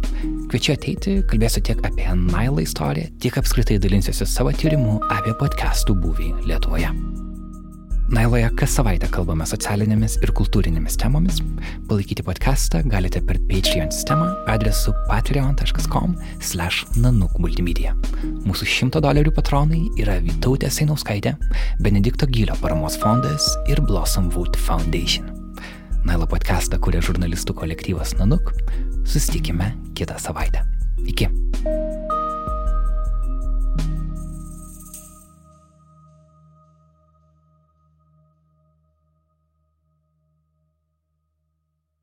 Kviečiu ateiti, kalbėsiu tiek apie Nailą istoriją, tiek apskritai dalinsiuosi savo tyrimu apie podcastų būvį Lietuvoje. Nailoje kas savaitę kalbame socialinėmis ir kultūrinėmis temomis. Palaikyti podcastą galite per Patreon sistemą adresu patreon.com slash nanuk multimedia. Mūsų 100 dolerių patronai yra Vytautė Sainauskaitė, Benedikto Gylio paramos fondas ir Blossom Wood Foundation. Nailo podcastą kuria žurnalistų kolektyvas Nanuk. Susitikime kitą savaitę. Iki.